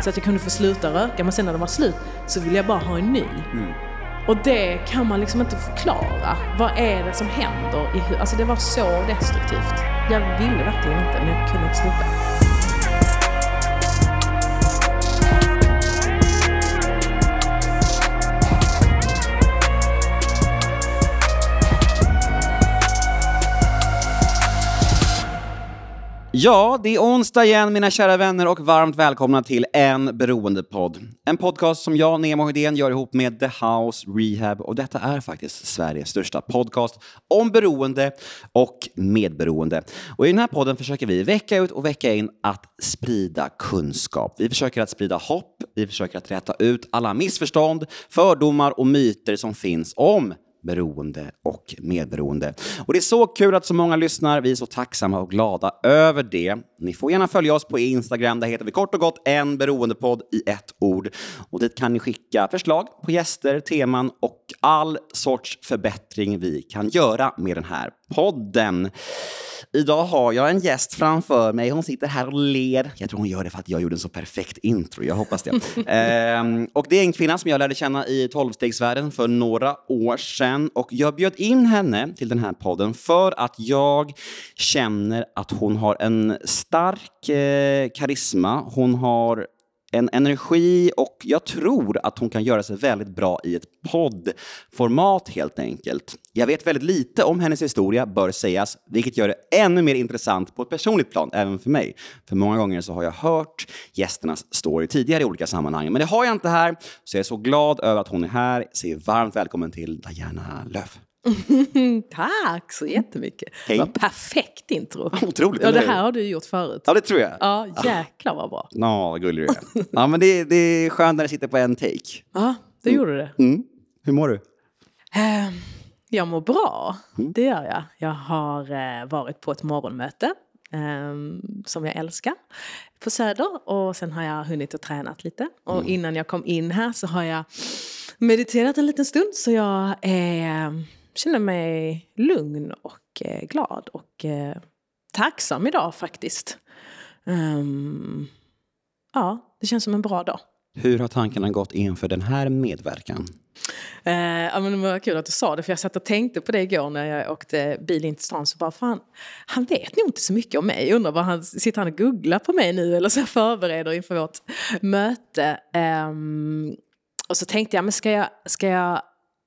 Så att jag kunde få sluta röka. Men sen när det var slut så ville jag bara ha en ny. Och det kan man liksom inte förklara. Vad är det som händer? Alltså det var så destruktivt. Jag ville verkligen inte, men jag kunde inte sluta. Ja, det är onsdag igen mina kära vänner och varmt välkomna till En beroendepodd. En podcast som jag, Nemo Hedén, gör ihop med The House Rehab och detta är faktiskt Sveriges största podcast om beroende och medberoende. Och i den här podden försöker vi vecka ut och vecka in att sprida kunskap. Vi försöker att sprida hopp, vi försöker att rätta ut alla missförstånd, fördomar och myter som finns om beroende och medberoende. Och det är så kul att så många lyssnar. Vi är så tacksamma och glada över det. Ni får gärna följa oss på Instagram. Där heter vi kort och gott en beroendepodd i ett ord. Och dit kan ni skicka förslag på gäster, teman och all sorts förbättring vi kan göra med den här podden. Idag har jag en gäst framför mig. Hon sitter här och ler. Jag tror hon gör det för att jag gjorde en så perfekt intro. Jag hoppas det. ehm, och det är en kvinna som jag lärde känna i tolvstegsvärlden för några år sedan. Och jag bjöd in henne till den här podden för att jag känner att hon har en stark eh, karisma. Hon har en energi och jag tror att hon kan göra sig väldigt bra i ett poddformat helt enkelt. Jag vet väldigt lite om hennes historia, bör sägas, vilket gör det ännu mer intressant på ett personligt plan, även för mig. För många gånger så har jag hört gästernas story tidigare i olika sammanhang, men det har jag inte här, så jag är så glad över att hon är här. Säger varmt välkommen till Diana Löf. Tack så jättemycket. Hej. Det var perfekt intro. Otroligt, Ja, det här har du gjort förut. Ja, det tror jag. Ja, jäklar vad bra. Ja, vad gullig du är. Ja, men det, det är skönt när det sitter på en take. Ja, det gjorde det. Mm. Hur mår du? Eh, Jag mår bra, Mm. det gör jag. Jag har eh, varit på ett morgonmöte eh, som jag älskar på Söder och sen har jag hunnit och tränat lite. Och Mm. innan jag kom in här så har jag mediterat en liten stund så jag är, känner mig lugn och eh, glad och eh, tacksam idag faktiskt. Ehm, ja, det känns som en bra dag. Hur har tankarna gått inför den här medverkan? Eh, ja, men det var kul att du sa det, för jag satt och tänkte på det igår när jag åkte bil in till stan. Så bara, fan, han vet nog inte så mycket om mig. Undrar vad han, sitter han och googlar på mig nu eller så förbereder inför vårt möte. Ehm, och så tänkte jag, men ska jag, ska jag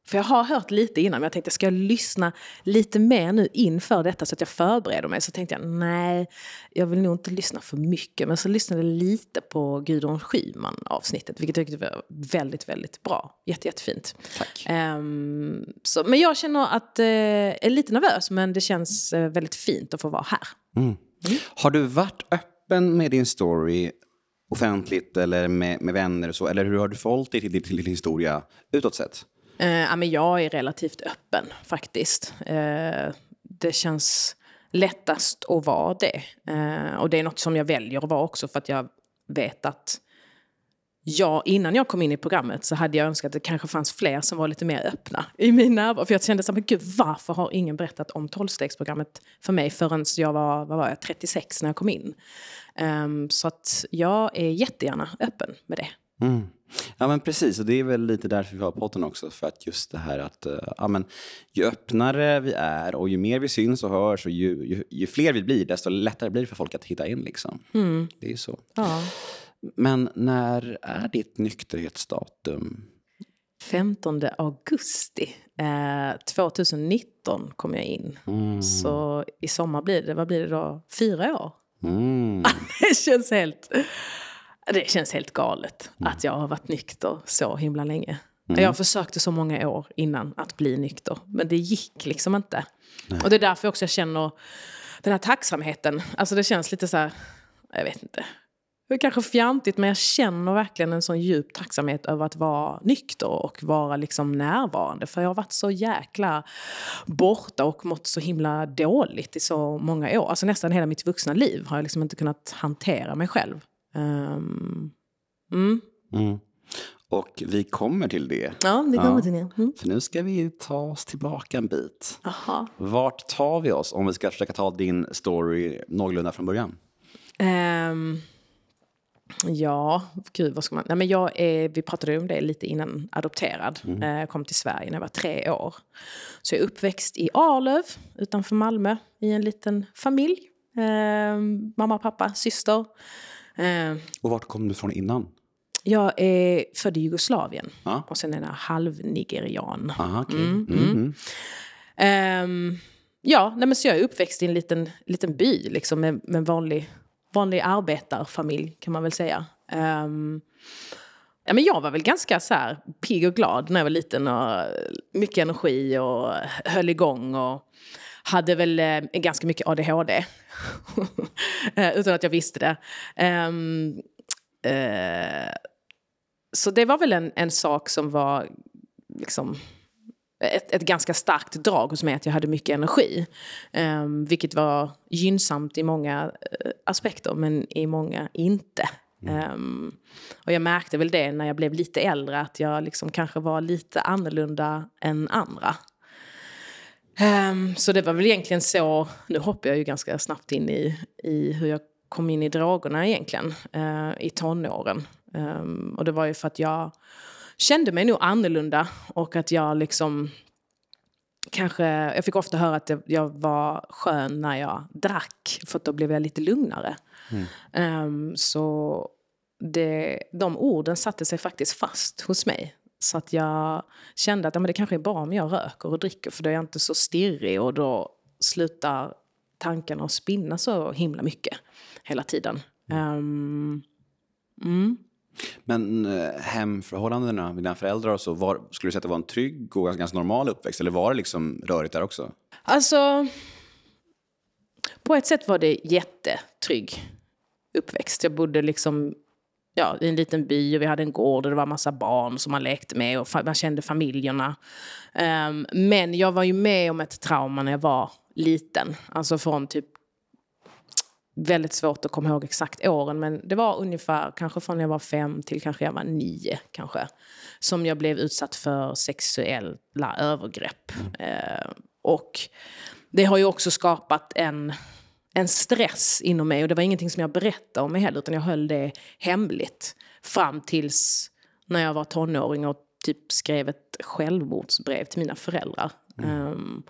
för jag har hört lite innan, men jag tänkte ska jag lyssna lite mer nu inför detta så att jag förbereder mig. Så tänkte jag, nej, jag vill nog inte lyssna för mycket. Men så lyssnade jag lite på Gudrun Schyman avsnittet, vilket jag tyckte var väldigt, väldigt bra. Jätte, jättefint. Tack. Ehm, så, men jag känner att eh, jag är lite nervös, men det känns eh, väldigt fint att få vara här. Mm. Har du varit öppen med din story offentligt eller med, med vänner och så? Eller hur har du förhållit dig till, till din historia utåt sett? Eh, men jag är relativt öppen faktiskt. Eh, det känns lättast att vara det. Eh, och det är något som jag väljer att vara också för att jag vet att jag, innan jag kom in i programmet så hade jag önskat att det kanske fanns fler som var lite mer öppna i min närvaro. För jag kände så här, men gud varför har ingen berättat om tolvstegsprogrammet för mig förrän jag var, vad var jag, 36 när jag kom in. Um, så att jag är jättegärna öppen med det. Mm. Ja men precis, och det är väl lite därför vi har podden också. För att just det här att eh, ja, men, ju öppnare vi är och ju mer vi syns och hörs och ju, ju, ju fler vi blir, desto lättare blir det för folk att hitta in. Liksom. Det är ju så. Ja. Men när är ditt nykterhetsdatum? 15 augusti eh, 2019 kom jag in. Så i sommar blir det, vad blir det då, fyra år? Mm. Det känns helt, det känns helt galet att jag har varit nykter så himla länge. Jag försökte så många år innan att bli nykter, men det gick liksom inte. Och det är därför också jag känner den här tacksamheten. Alltså det känns lite så här, jag vet inte. Det är kanske fjantigt, men jag känner verkligen en sån djup tacksamhet över att vara nykter och vara liksom närvarande. För jag har varit så jäkla borta och mått så himla dåligt i så många år. Alltså nästan hela mitt vuxna liv har jag liksom inte kunnat hantera mig själv. Ehm, mm. Mm. Och vi kommer till det. Ja, det kommer Ja. till det. Mm. För nu ska vi ta oss tillbaka en bit. Aha. Vart tar vi oss om vi ska försöka ta din story någorlunda från början? Ehm, Ja, gud vad ska man... Nej, men jag är, vi pratade om det lite innan, adopterad. Mm. Jag kom till Sverige när jag var tre år. Så jag är uppväxt i Arlöv utanför Malmö i en liten familj. Eh, mamma, pappa, syster. Eh, och vart kom du från innan? Jag är född i Jugoslavien ah. och sen är jag halvnigerian. Aha, okay. mm, mm. Um, ja, nej, men så jag är uppväxt i en liten, liten by liksom, med, med en vanlig, vanlig arbetarfamilj kan man väl säga. Um, ja, men jag var väl ganska så här, pigg och glad när jag var liten och mycket energi och höll igång. Och, hade väl eh, ganska mycket ADHD. Eh, utan att jag visste det. Um, eh, så det var väl en, en sak som var liksom, ett, ett ganska starkt drag hos mig att jag hade mycket energi. Um, vilket var gynnsamt i många uh, aspekter, men i många inte. Mm. Um, och jag märkte väl det när jag blev lite äldre, att jag liksom kanske var lite annorlunda än andra. Um, så det var väl egentligen så, nu hoppar jag ju ganska snabbt in i, i hur jag kom in i drogerna egentligen, uh, i tonåren. Um, och det var ju för att jag kände mig nog annorlunda och att jag liksom kanske, jag fick ofta höra att jag var skön när jag drack för då blev jag lite lugnare. Mm. Um, så det, de orden satte sig faktiskt fast hos mig. Så att jag kände att ja, men det kanske är bra om jag röker och dricker för då är jag inte så stirrig och då slutar tankarna att spinna så himla mycket hela tiden. Um, mm. Men eh, hemförhållandena med dina föräldrar och så, var, skulle du säga att det var en trygg och ganska normal uppväxt? Eller var det liksom rörigt där också? Alltså, på ett sätt var det jättetrygg uppväxt. Jag bodde liksom ja, i en liten by och vi hade en gård och det var massa barn som man lekte med och man kände familjerna. Um, men jag var ju med om ett trauma när jag var liten. Alltså från typ väldigt svårt att komma ihåg exakt åren, men det var ungefär kanske från jag var fem till kanske jag var nio kanske. Som jag blev utsatt för sexuella övergrepp. Mm. Eh, och det har ju också skapat en, en stress inom mig och det var ingenting som jag berättade om mig heller utan jag höll det hemligt. Fram tills när jag var tonåring och typ skrev ett självmordsbrev till mina föräldrar. Mm. Um,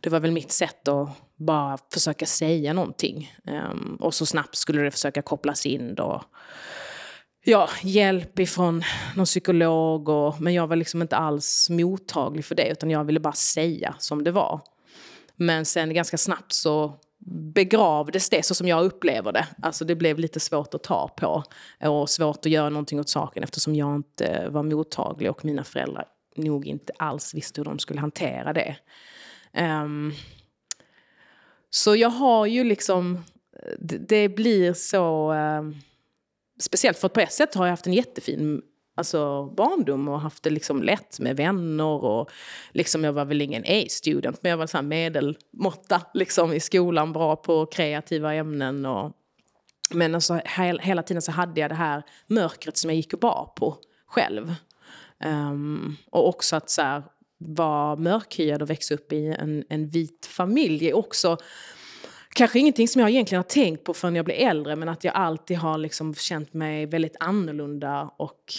det var väl mitt sätt att bara försöka säga någonting. Um, och så snabbt skulle det försöka kopplas in då. Ja, hjälp ifrån någon psykolog. Och, men jag var liksom inte alls mottaglig för det utan jag ville bara säga som det var. Men sen ganska snabbt så begravdes det så som jag upplever det. Alltså det blev lite svårt att ta på och svårt att göra någonting åt saken eftersom jag inte var mottaglig och mina föräldrar nog inte alls visste hur de skulle hantera det. Um, så jag har ju liksom, det, det blir så Um, speciellt för att på ett sätt har jag haft en jättefin alltså, barndom och haft det liksom lätt med vänner. Och, liksom, jag var väl ingen A-student, men jag var så medelmåtta liksom, i skolan, bra på kreativa ämnen. Och, men alltså, he hela tiden så hade jag det här mörkret som jag gick och bar på själv. Um, och också att så här, vara mörkhyad och växa upp i en, en vit familj är också kanske ingenting som jag egentligen har tänkt på förrän jag blev äldre men att jag alltid har liksom känt mig väldigt annorlunda och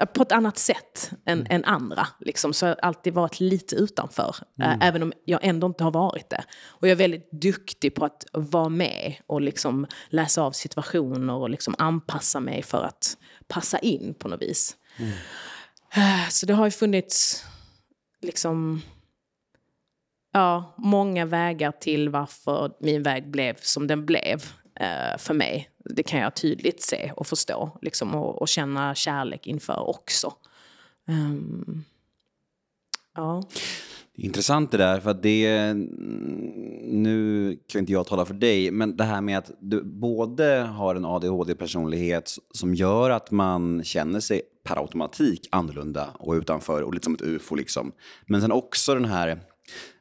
äh, på ett annat sätt än, mm. än andra. Liksom. Så jag har alltid varit lite utanför, äh, mm. även om jag ändå inte har varit det. Och jag är väldigt duktig på att vara med och liksom läsa av situationer och liksom anpassa mig för att passa in på något vis. Mm. Äh, så det har ju funnits liksom ja, många vägar till varför min väg blev som den blev eh, för mig. Det kan jag tydligt se och förstå liksom, och, och känna kärlek inför också. Um, ja. Det är intressant det där, för att det... Nu kan inte jag tala för dig, men det här med att du både har en ADHD-personlighet som gör att man känner sig per automatik annorlunda och utanför och lite som ett ufo. Liksom. Men sen också den här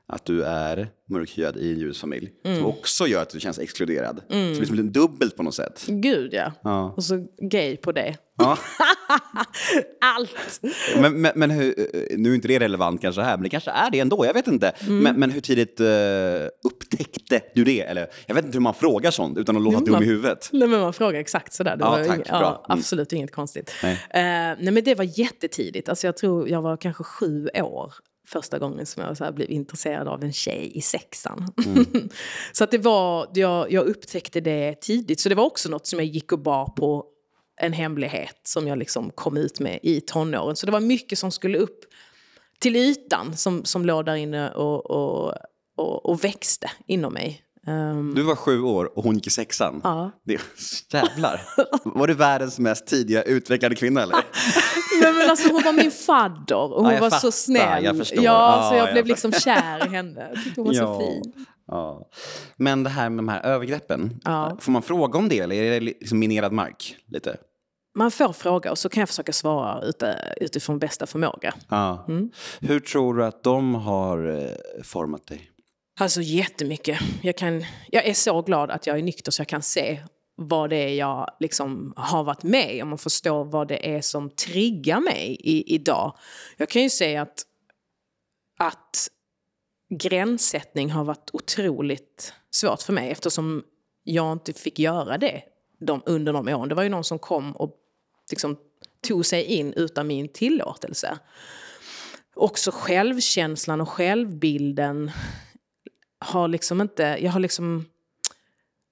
att du är mörkhyad i en judisk familj. Mm. Som också gör att du känns exkluderad. Så det lite dubbelt på något sätt. Gud ja. Ja. Och så gay på det. Ja. Allt! Men, men, men hur, nu är inte det relevant kanske här, men det kanske är det ändå. Jag vet inte. Mm. Men, men hur tidigt uh, upptäckte du det? Eller, jag vet inte hur man frågar sånt utan att låta dum man- i huvudet. Nej, men man frågar exakt sådär. Det Ja, var tack. Bra. ja, Mm. absolut inget konstigt. Nej. Eh, nej, men det var jättetidigt. Alltså, jag tror jag var kanske sju år första gången som jag så blev intresserad av en tjej i sexan. Mm. så att det var, jag, jag upptäckte det tidigt. Så det var också något som jag gick och bar på en hemlighet som jag liksom kom ut med i tonåren. Så det var mycket som skulle upp till ytan som, som låg där inne och, och, och, och växte inom mig. Ehm, Du var sju år och hon gick i sexan. Ja. Det, jävlar. Var du världens mest tidiga utvecklade kvinna eller? Nej, men alltså, hon var min fadder och hon Ja, var så fattar, snäll. jag förstår. Ja, Ja, så jag jag blev liksom kär i henne. Jag tyckte hon var så fin. Ja. Men det här med de här övergreppen, Ja. får man fråga om det eller är det liksom minerad mark? Lite? Man får fråga och så kan jag försöka svara utifrån bästa förmåga. Ja. Mm. Hur tror du att de har eh, format dig? Alltså jättemycket. Jag, kan, jag är så glad att jag är nykter så jag kan se vad det är jag liksom har varit med om och förstå vad det är som triggar mig i, idag. Jag kan ju säga att, att gränssättning har varit otroligt svårt för mig eftersom jag inte fick göra det de, under de åren. Det var ju någon som kom och liksom tog sig in utan min tillåtelse. Också självkänslan och självbilden har liksom inte... Jag har liksom...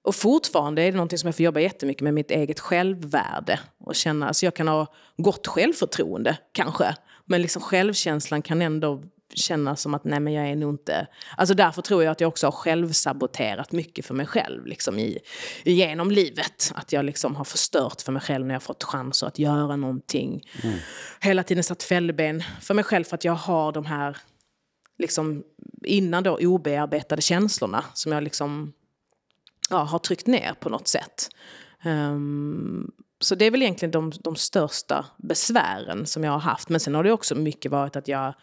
Och fortfarande är det någonting som jag får jobba jättemycket med, mitt eget självvärde. Och känna, alltså jag kan ha gott självförtroende, kanske. Men liksom självkänslan kan ändå kännas som att nej men jag är nog inte... Alltså därför tror jag att jag också har självsaboterat mycket för mig själv liksom i, genom livet. Att jag liksom har förstört för mig själv när jag fått chanser att göra någonting. Hela tiden satt fällben för mig själv för att jag har de här liksom, innan då obearbetade känslorna som jag liksom ja, har tryckt ner på något sätt. Ehm, så det är väl egentligen de, de största besvären som jag har haft. Men sen har det också mycket varit att jag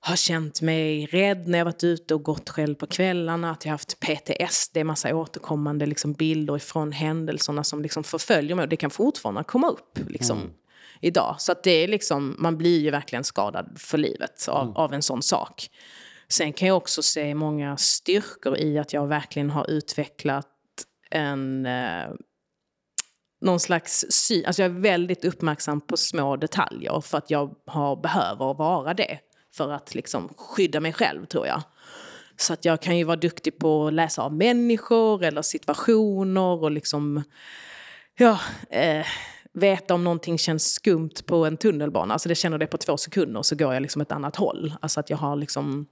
har känt mig rädd när jag varit ute och gått själv på kvällarna. Att jag har haft PTSD, massa återkommande liksom bilder ifrån händelserna som liksom förföljer mig. Och det kan fortfarande komma upp liksom, idag. Så att det är liksom, man blir ju verkligen skadad för livet av, av en sån sak. Sen kan jag också se många styrkor i att jag verkligen har utvecklat en... Eh, någon slags syn. Alltså jag är väldigt uppmärksam på små detaljer för att jag har, behöver vara det. För att liksom skydda mig själv, tror jag. Så att jag kan ju vara duktig på att läsa av människor eller situationer och liksom... Ja, eh, veta om någonting känns skumt på en tunnelbana. Alltså det känner det på två sekunder så går jag liksom ett annat håll. Alltså att jag har liksom...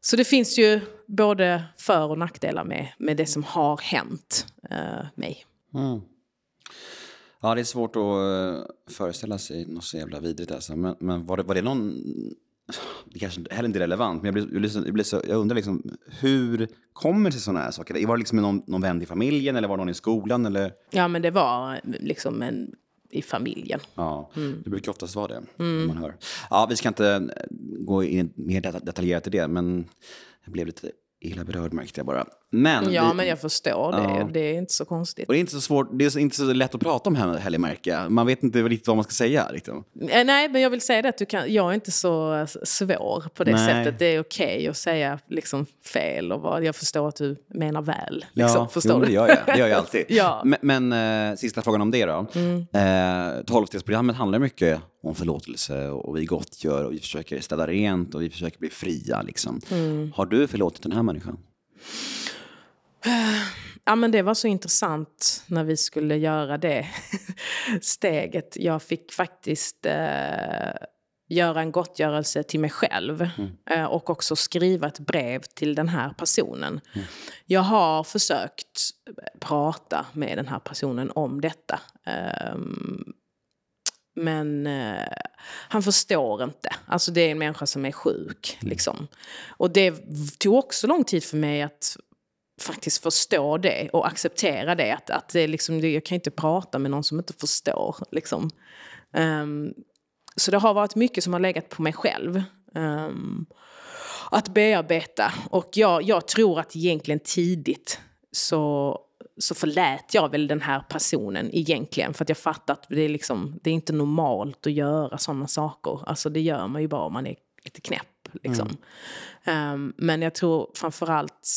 Så det finns ju både för och nackdelar med, med det som har hänt eh, mig. Ja, det är svårt att eh, föreställa sig något så jävla vidrigt alltså. Men, men var, det, var det någon... Det kanske heller inte är relevant, men jag, blir, jag, blir så, jag undrar liksom, hur kommer det sig sådana här saker? Var det liksom någon, någon vän i familjen eller var det någon i skolan? Eller? Ja, men det var liksom en, i familjen. Ja, det brukar oftast vara det. när Man hör. Ja, vi ska inte gå in mer det- detaljerat i det, men jag blev lite illa berörd märkte jag bara. Men, Ja, vi, men jag förstår det. Ja. Det är inte så konstigt. och det är inte så svårt, det är inte så lätt att prata om he- heller märker jag. Man vet inte riktigt vad man ska säga. Liksom. Eh, Nej, men jag vill säga det att du kan, jag är inte så eh, svår på det Nej. sättet. Det är okej att säga liksom fel och vad, jag förstår att du menar väl. Liksom, Ja, förstår jo, du? det gör jag. Det gör jag alltid. Ja. Men, men eh, sista frågan om det då. Mm. Eh, Tolvstegsprogrammet handlar mycket om förlåtelse och vi gottgör och vi försöker städa rent och vi försöker bli fria. Liksom. Mm. Har du förlåtit den här människan? Ja, men det var så intressant när vi skulle göra det steget. Jag fick faktiskt eh, göra en gottgörelse till mig själv eh, och också skriva ett brev till den här personen. Jag har försökt prata med den här personen om detta. Ehm, men eh, han förstår inte. Alltså det är en människa som är sjuk. Liksom. Och det tog också lång tid för mig att faktiskt förstå det och acceptera det. Att, att det liksom, jag kan inte prata med någon som inte förstår. Liksom. Ehm, så det har varit mycket som har legat på mig själv. Ehm, att bearbeta. Och jag, jag tror att egentligen tidigt så, så förlät jag väl den här personen egentligen. För att jag fattar att det är, liksom, det är inte normalt att göra sådana saker. Alltså det gör man ju bara om man är lite knäpp. Liksom. Mm. Um, men jag tror framförallt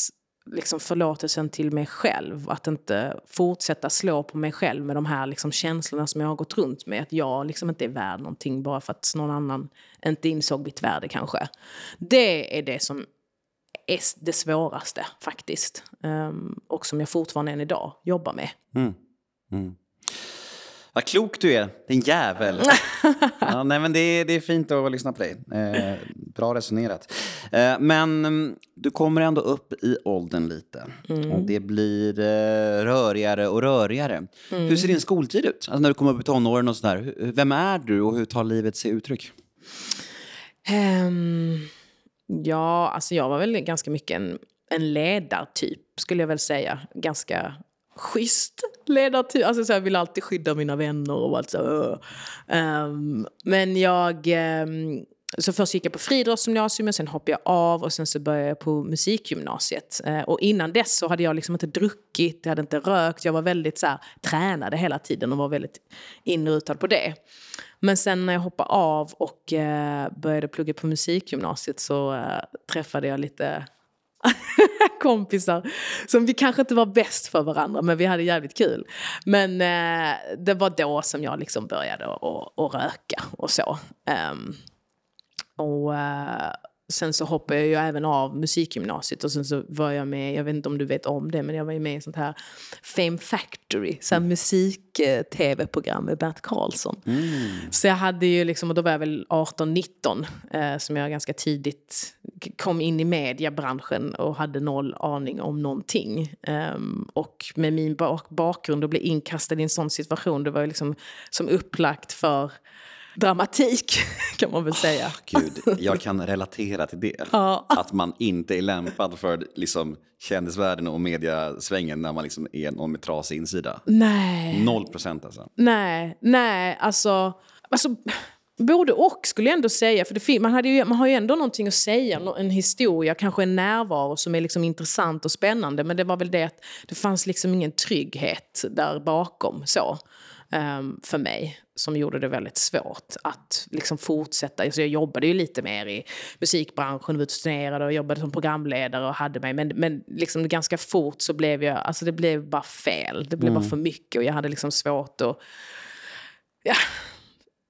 liksom förlåtelsen till mig själv. Att inte fortsätta slå på mig själv med de här liksom känslorna som jag har gått runt med. Att jag liksom inte är värd någonting bara för att någon annan inte insåg mitt värde kanske. Det är det som är det svåraste faktiskt. Um, och som jag fortfarande än idag jobbar med. Mm. Mm. Vad klok du är, din jävel. ja, nej, men det, är, det är fint att lyssna på dig. Eh, bra resonerat. Eh, men mm, du kommer ändå upp i åldern lite. Mm. Och det blir eh, rörigare och rörigare. Mm. Hur ser din skoltid ut? Alltså när du kommer upp i tonåren och sådär. Vem är du och hur tar livet sig uttryck? Um, ja, alltså jag var väl ganska mycket en, en ledartyp skulle jag väl säga. Ganska schysst ledartyp. Alltså så jag ville alltid skydda mina vänner och allt så. Um, men jag... Um, så först gick jag på friidrottsgymnasium, sen hoppade jag av och sen så började jag på musikgymnasiet. Eh, och innan dess så hade jag liksom inte druckit, jag hade inte rökt. Jag var väldigt så här, tränade hela tiden och var väldigt inrutad på det. Men sen när jag hoppade av och eh, började plugga på musikgymnasiet så eh, träffade jag lite kompisar som vi kanske inte var bäst för varandra men vi hade jävligt kul. Men eh, det var då som jag liksom började att röka och så. Um, och uh, sen så hoppade jag ju även av musikgymnasiet och sen så var jag med, jag vet inte om du vet om det, men jag var ju med i sånt här Fame Factory, så mm. musik-tv-program med Bert Karlsson. Mm. Så jag hade ju liksom, och då var jag väl 18-19 eh, som jag ganska tidigt kom in i mediebranschen och hade noll aning om någonting. Um, och med min bak bakgrund och bli inkastad i en sån situation, det var ju liksom som upplagt för dramatik, kan man väl säga. Oh, Gud, jag kan relatera till det. Ja. Att man inte är lämpad för liksom, kändisvärlden och mediasvängen när man liksom är någon med trasig insida. Nej. Noll procent alltså. Nej, nej, alltså... alltså Både och skulle jag ändå säga. För det, man, hade ju, man har ju ändå någonting att säga, en historia, kanske en närvaro som är liksom intressant och spännande. Men det var väl det att det fanns liksom ingen trygghet där bakom. så för mig som gjorde det väldigt svårt att liksom fortsätta. Alltså jag jobbade ju lite mer i musikbranschen, var turnerade och jobbade som programledare och hade mig. Men, men liksom ganska fort så blev jag, alltså det blev bara fel. Det blev mm. bara för mycket och jag hade liksom svårt att ja,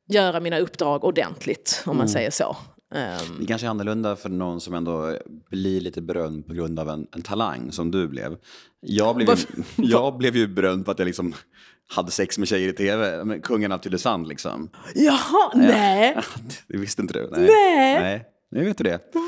göra mina uppdrag ordentligt, om man mm. säger så. Um, det kanske är annorlunda för någon som ändå blir lite berömd på grund av en, en talang som du blev. Jag blev, ju, jag blev ju berömd för att jag liksom hade sex med tjejer i tv. Kungen av Tylösand liksom. Jaha, nej. det visste inte du? Nej. Nej. nej. Nu vet du det. Va?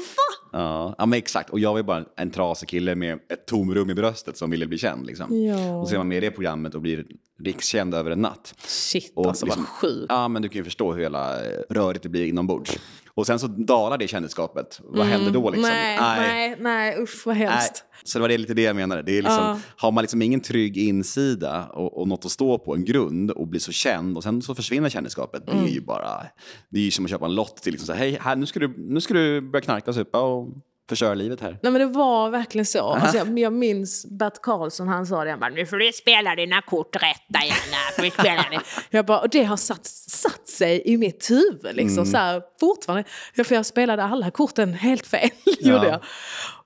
Ja, ja men exakt. Och jag var ju bara en trasig kille med ett tomrum i bröstet som ville bli känd. Liksom. Ja. Och så är man med i det programmet och blir rikskänd över en natt. Shit, och alltså liksom, vad sjukt. Ja, men du kan ju förstå hur hela rörigt det blir inombords. Och sen så dalar det kändisskapet. Vad mm. händer då liksom? Nej, nej, nej, usch vad hemskt. Nej. Så det var det lite det jag menade. Det är liksom, uh. Har man liksom ingen trygg insida och, och något att stå på, en grund och blir så känd och sen så försvinner kändisskapet. Mm. Det är mm. ju bara, det är ju som att köpa en lott till liksom så hej, här, nu, ska du, nu ska du börja knarka och supa och förstöra livet här. Nej men det var verkligen så. Alltså, jag, jag minns Bert Karlsson, han sa det, han bara, nu får du spela dina kort rätt Diana. jag bara, och det har satt, satt sig i mitt huvud liksom, mm. så här, fortfarande. För jag spelade alla korten helt fel, ja. gjorde jag.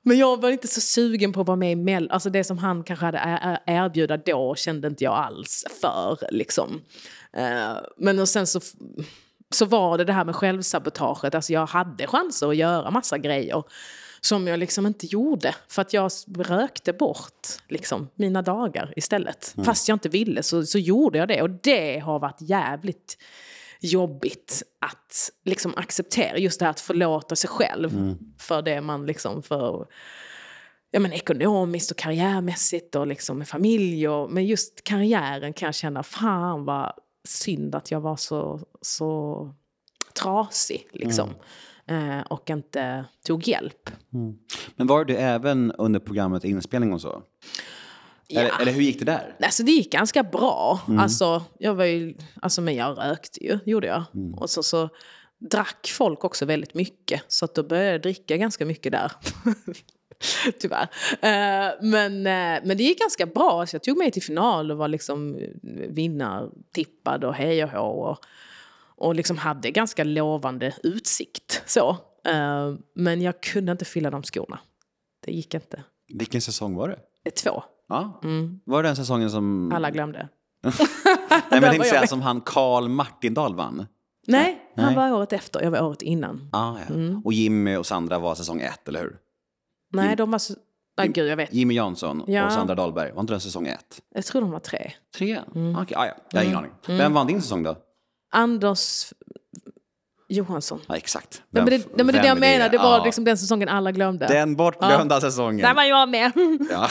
Men jag var inte så sugen på att vara med i Mell. Alltså det som han kanske hade erbjuda då kände inte jag alls för. Liksom. Uh, men och sen så, så var det det här med självsabotaget. Alltså jag hade chanser att göra massa grejer som jag liksom inte gjorde. För att jag rökte bort liksom, mina dagar istället. Mm. Fast jag inte ville så, så gjorde jag det. Och det har varit jävligt jobbigt att liksom acceptera. Just det här att förlåta sig själv mm. för det man liksom för ja, men ekonomiskt och karriärmässigt och liksom med familj. Och, men just karriären kan jag känna, fan vad synd att jag var så, så trasig. Liksom. Mm. Eh, och inte tog hjälp. Mm. Men var du även under programmet inspelning och så? Ja. Eller, eller, hur gick det där? Alltså det gick ganska bra. Mm. Alltså, jag var ju, alltså, men jag rökte ju, gjorde jag. Mm. Och så, så drack folk också väldigt mycket. Så att då började jag dricka ganska mycket där. Tyvärr. Eh, men, eh, men det gick ganska bra. Så jag tog mig till final och var liksom vinnartippad och hej och hå. Och, och liksom hade ganska lovande utsikt. Så. Eh, men jag kunde inte fylla de skorna. Det gick inte. Vilken säsong var det? Två. Ja. Var det den säsongen som... Alla glömde. Nej, men jag tänkte säga som han Karl Martindal vann. Nej, han Nej. var året efter. Jag var året innan. Ah, ja. Mm. Och Jimmy och Sandra var säsong ett, eller hur? Nej, de var så... Nej, gud, jag vet. Jimmy Jansson Ja. och Sandra Dahlberg, var inte den säsong ett? Jag tror de var tre. Tre? Mm. Okej, ah, ja. jag har ingen aning. Vem vann din säsong då? Anders Johansson. Ja, exakt. Nej, men det, men det är det jag vem menar. Det var Ja. liksom den säsongen alla glömde. Den bortglömda säsongen. Där var jag med. Ja,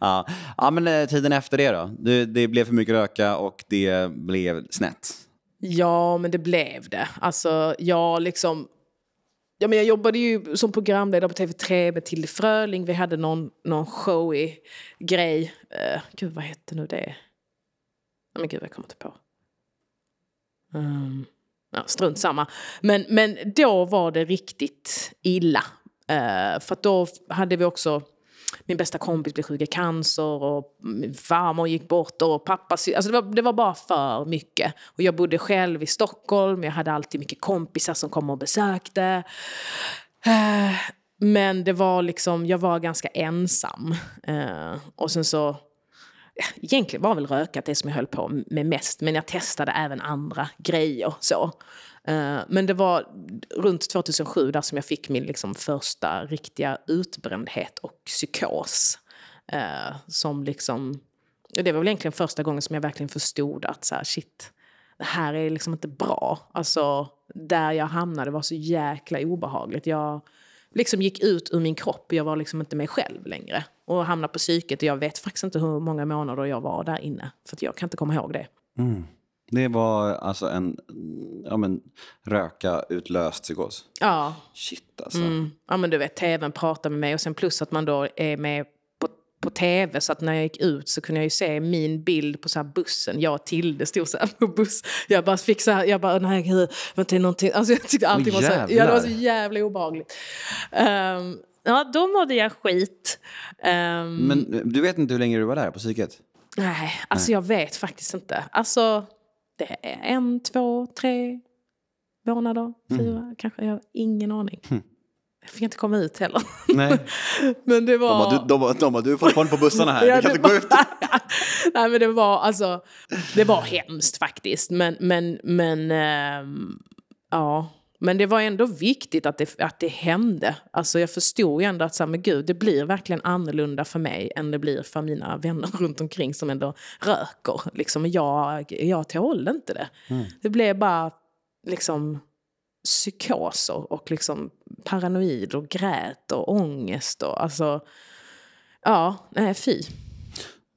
ja. ja, men eh, tiden efter det då? Det, det blev för mycket röka och det blev snett. Ja, men det blev det. Alltså, jag liksom... Ja, men jag jobbade ju som programledare på TV3 med Tilde Fröling. Vi hade någon, någon showig grej. Uh, gud, vad hette nu det? Nej, men gud, jag kommer inte på. Um, ja, strunt samma. Men, men då var det riktigt illa. Uh, för att då hade vi också... Min bästa kompis blev sjuk i cancer och min farmor gick bort och pappa... Alltså det, var, det var bara för mycket. Och jag bodde själv i Stockholm. Jag hade alltid mycket kompisar som kom och besökte. Eh, men det var liksom, jag var ganska ensam. Eh, och sen så, egentligen var väl rökat det som jag höll på med mest. Men jag testade även andra grejer. så. Eh, men det var runt 2007 där som jag fick min liksom första riktiga utbrändhet och psykos. Eh, som liksom, det var väl egentligen första gången som jag verkligen förstod att så här, shit, det här är liksom inte bra. Alltså, där jag hamnade var så jäkla obehagligt. Jag liksom gick ut ur min kropp. Jag var liksom inte mig själv längre. Och hamnade på psyket. Och jag vet faktiskt inte hur många månader jag var där inne. För att jag kan inte komma ihåg det. Mm. Det var alltså en ja, men, röka utlöst psykos. Ja, Shit alltså. mm. ja men du vet, tvn pratar med mig. Och sen plus att man då är med på, på tv. Så att när jag gick ut så kunde jag ju se min bild på så här bussen. Jag och Tilde stod så här på buss. Jag bara fick så här, jag bara, nej gud, vänta, det någonting. Alltså jag tyckte allting Åh, var så, ja, det var så jävla obehagligt. Ehm, ja, då mådde jag skit. Ehm, Men du vet inte hur länge du var där på psyket? Nej, alltså jag vet faktiskt inte. Alltså, det är en, två, tre månader, fyra kanske. Jag har ingen aning. Jag fick inte komma ut heller. Nej. Men det De var... bara, du, de, de bara, du är fortfarande på bussarna här, Ja, du kan inte gå ut. Nej men det var alltså, det var hemskt faktiskt. Men, men, men, ehm, ja. Men det var ändå viktigt att det, att det hände. Alltså jag förstod ju ändå att så här, men gud, det blir verkligen annorlunda för mig än det blir för mina vänner runt omkring som ändå röker. Liksom, jag, jag tålde inte det. Det blev bara liksom psykoser och liksom paranoid och grät och ångest. Och, alltså, ja, nej fy.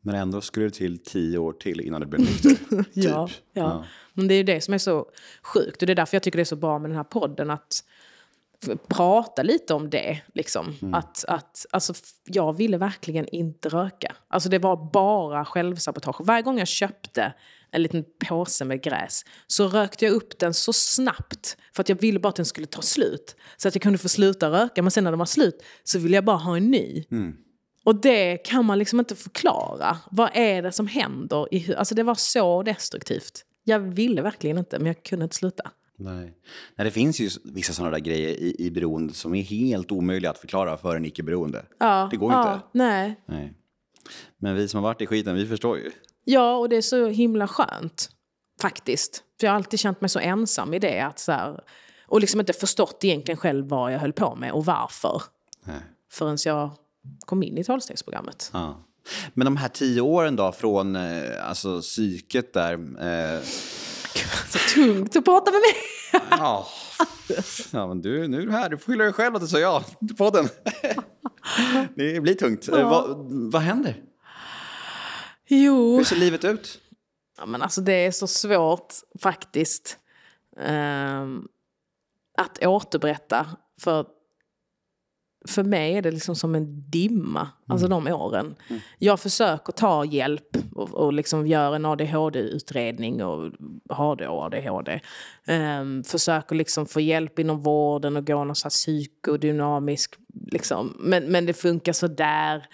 Men ändå skulle det till tio år till innan du blev nykter. Ja, typ. ja. Ja. Men det är det som är så sjukt. Och det är därför jag tycker det är så bra med den här podden. Att prata lite om det. Liksom. Att, att, alltså, jag ville verkligen inte röka. Alltså, det var bara självsabotage. Varje gång jag köpte en liten påse med gräs så rökte jag upp den så snabbt för att jag ville bara att den skulle ta slut. Så att jag kunde få sluta röka. Men sen när den var slut så ville jag bara ha en ny. Och det kan man liksom inte förklara. Vad är det som händer? I, alltså det var så destruktivt. Jag ville verkligen inte, men jag kunde inte sluta. Nej. Nej, det finns ju vissa sådana där grejer i, i beroende som är helt omöjliga att förklara för en icke-beroende. Ja, Det går ja, inte. Nej. Nej. Men vi som har varit i skiten, vi förstår ju. Ja, och det är så himla skönt. Faktiskt. För jag har alltid känt mig så ensam i det. Att så här, och liksom inte förstått egentligen själv vad jag höll på med och varför. Nej. Förrän jag kom in i tolvstegsprogrammet. Ja. Men de här tio åren då från eh, alltså, psyket där. Eh, Så tungt att prata med mig. ja. ja, men du, nu är du här. Du får skylla dig själv att du sa ja till podden. det blir tungt. Eh, vad, händer? Jo. Hur ser livet ut? Ja, men alltså det är så svårt faktiskt ehm, att återberätta. För för mig är det liksom som en dimma, alltså de åren. Jag försöker ta hjälp och, och liksom göra en ADHD-utredning och har då ADHD. Um, försöker liksom få hjälp inom vården och gå någon så här psykodynamisk, liksom. men, men det funkar så där.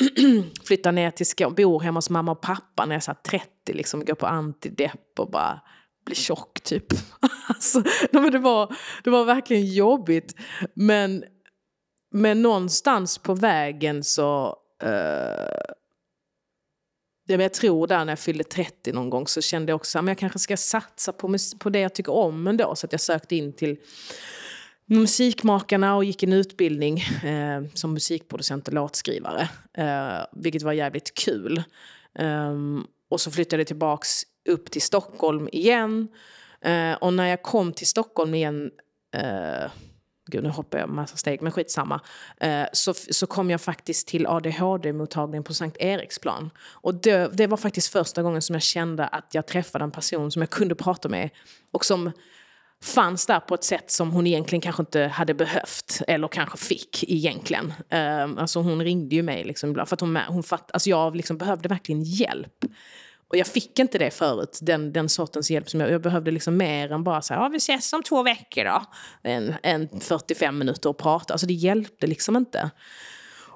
Flyttar ner till Skåne, bor hemma hos mamma och pappa när jag är så här 30, liksom, går på antidepp och bara blir tjock typ. alltså, det, var, det var verkligen jobbigt. Men men någonstans på vägen så... Uh, jag tror där när jag fyllde 30 någon gång så kände jag också att jag kanske ska satsa på, på det jag tycker om ändå. Så att jag sökte in till Musikmakarna och gick en utbildning eh, som musikproducent och låtskrivare. Eh, vilket var jävligt kul. Um, och så flyttade jag tillbaks upp till Stockholm igen. Uh, och när jag kom till Stockholm igen uh, gud nu hoppar jag massa steg, men skitsamma. Eh, så, så kom jag faktiskt till ADHD-mottagningen på Sankt Eriksplan. Och det, det, var faktiskt första gången som jag kände att jag träffade en person som jag kunde prata med och som fanns där på ett sätt som hon egentligen kanske inte hade behövt eller kanske fick egentligen. Eh, alltså hon ringde ju mig liksom, för att hon, hon fatt, alltså jag liksom behövde verkligen hjälp. Och jag fick inte det förut, den, den sortens hjälp som jag, jag behövde liksom mer än bara säga ah, vi ses om två veckor då. En, en 45 minuter och prata, alltså det hjälpte liksom inte.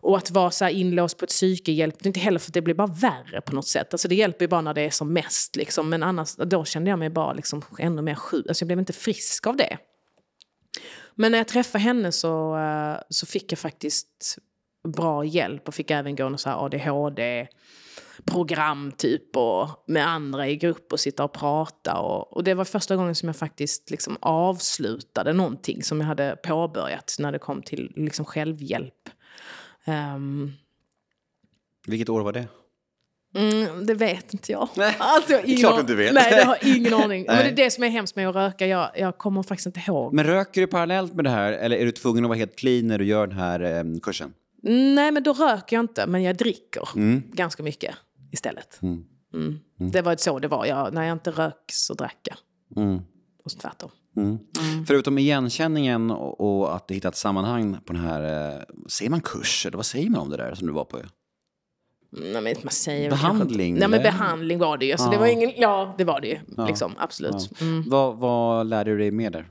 Och att vara så inlåst på ett psyke hjälpte inte heller för det blir bara värre på något sätt. Alltså det hjälper ju bara när det är som mest liksom. Men annars, då kände jag mig bara liksom ännu mer sjuk. Alltså jag blev inte frisk av det. Men när jag träffade henne så, eh, så fick jag faktiskt bra hjälp och fick även gå någon så ADHD program typ och med andra i grupp och sitta och prata. Och, och det var första gången som jag faktiskt liksom avslutade någonting som jag hade påbörjat när det kom till liksom självhjälp. Um, Vilket år var det? Mm, det vet inte jag. Nej, alltså, jag det är klart du inte vet. Nej, jag har ingen aning. Men det är det som är hemskt med att röka. Jag, jag kommer faktiskt inte ihåg. Men röker du parallellt med det här eller är du tvungen att vara helt clean när du gör den här eh, kursen? Nej, men då röker jag inte, men jag dricker Mm. ganska mycket istället. Mm. Det var så det var. Jag, när jag inte rök så drack jag. Mm. Och så tvärtom. Förutom igenkänningen och, och att du hittat sammanhang på den här, eh, säger man kurs eller vad säger man om det där som du var på? Nej, men man säger Behandling, Nej, men behandling var det ju. Så Ja. det var ingen, ja, det var det ju. Liksom, absolut. Mm. Vad, vad lärde du dig mer där?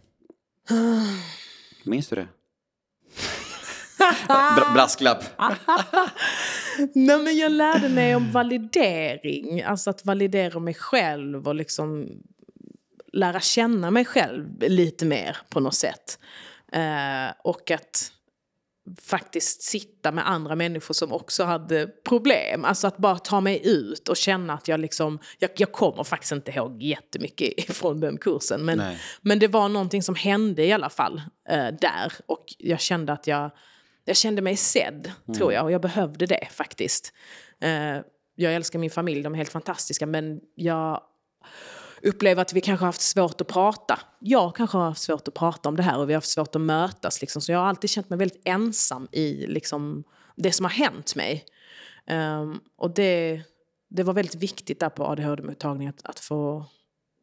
Minns du det? Bra, brasklapp. Nej, men jag lärde mig om validering. Alltså att validera mig själv och liksom lära känna mig själv lite mer på något sätt. Eh, och att faktiskt sitta med andra människor som också hade problem. Alltså att bara ta mig ut och känna att jag liksom... Jag, jag kommer faktiskt inte ihåg jättemycket från den kursen. Men, Nej. men det var någonting som hände i alla fall eh, där. Och jag kände att jag... Jag kände mig sedd, tror jag. Och jag behövde det faktiskt. Eh, jag älskar min familj, de är helt fantastiska. Men jag upplever att vi kanske har haft svårt att prata. Jag kanske har haft svårt att prata om det här och vi har haft svårt att mötas. Liksom. Så jag har alltid känt mig väldigt ensam i liksom, det som har hänt mig. Ehm, och det, det var väldigt viktigt där på ADHD-mottagningen att, att få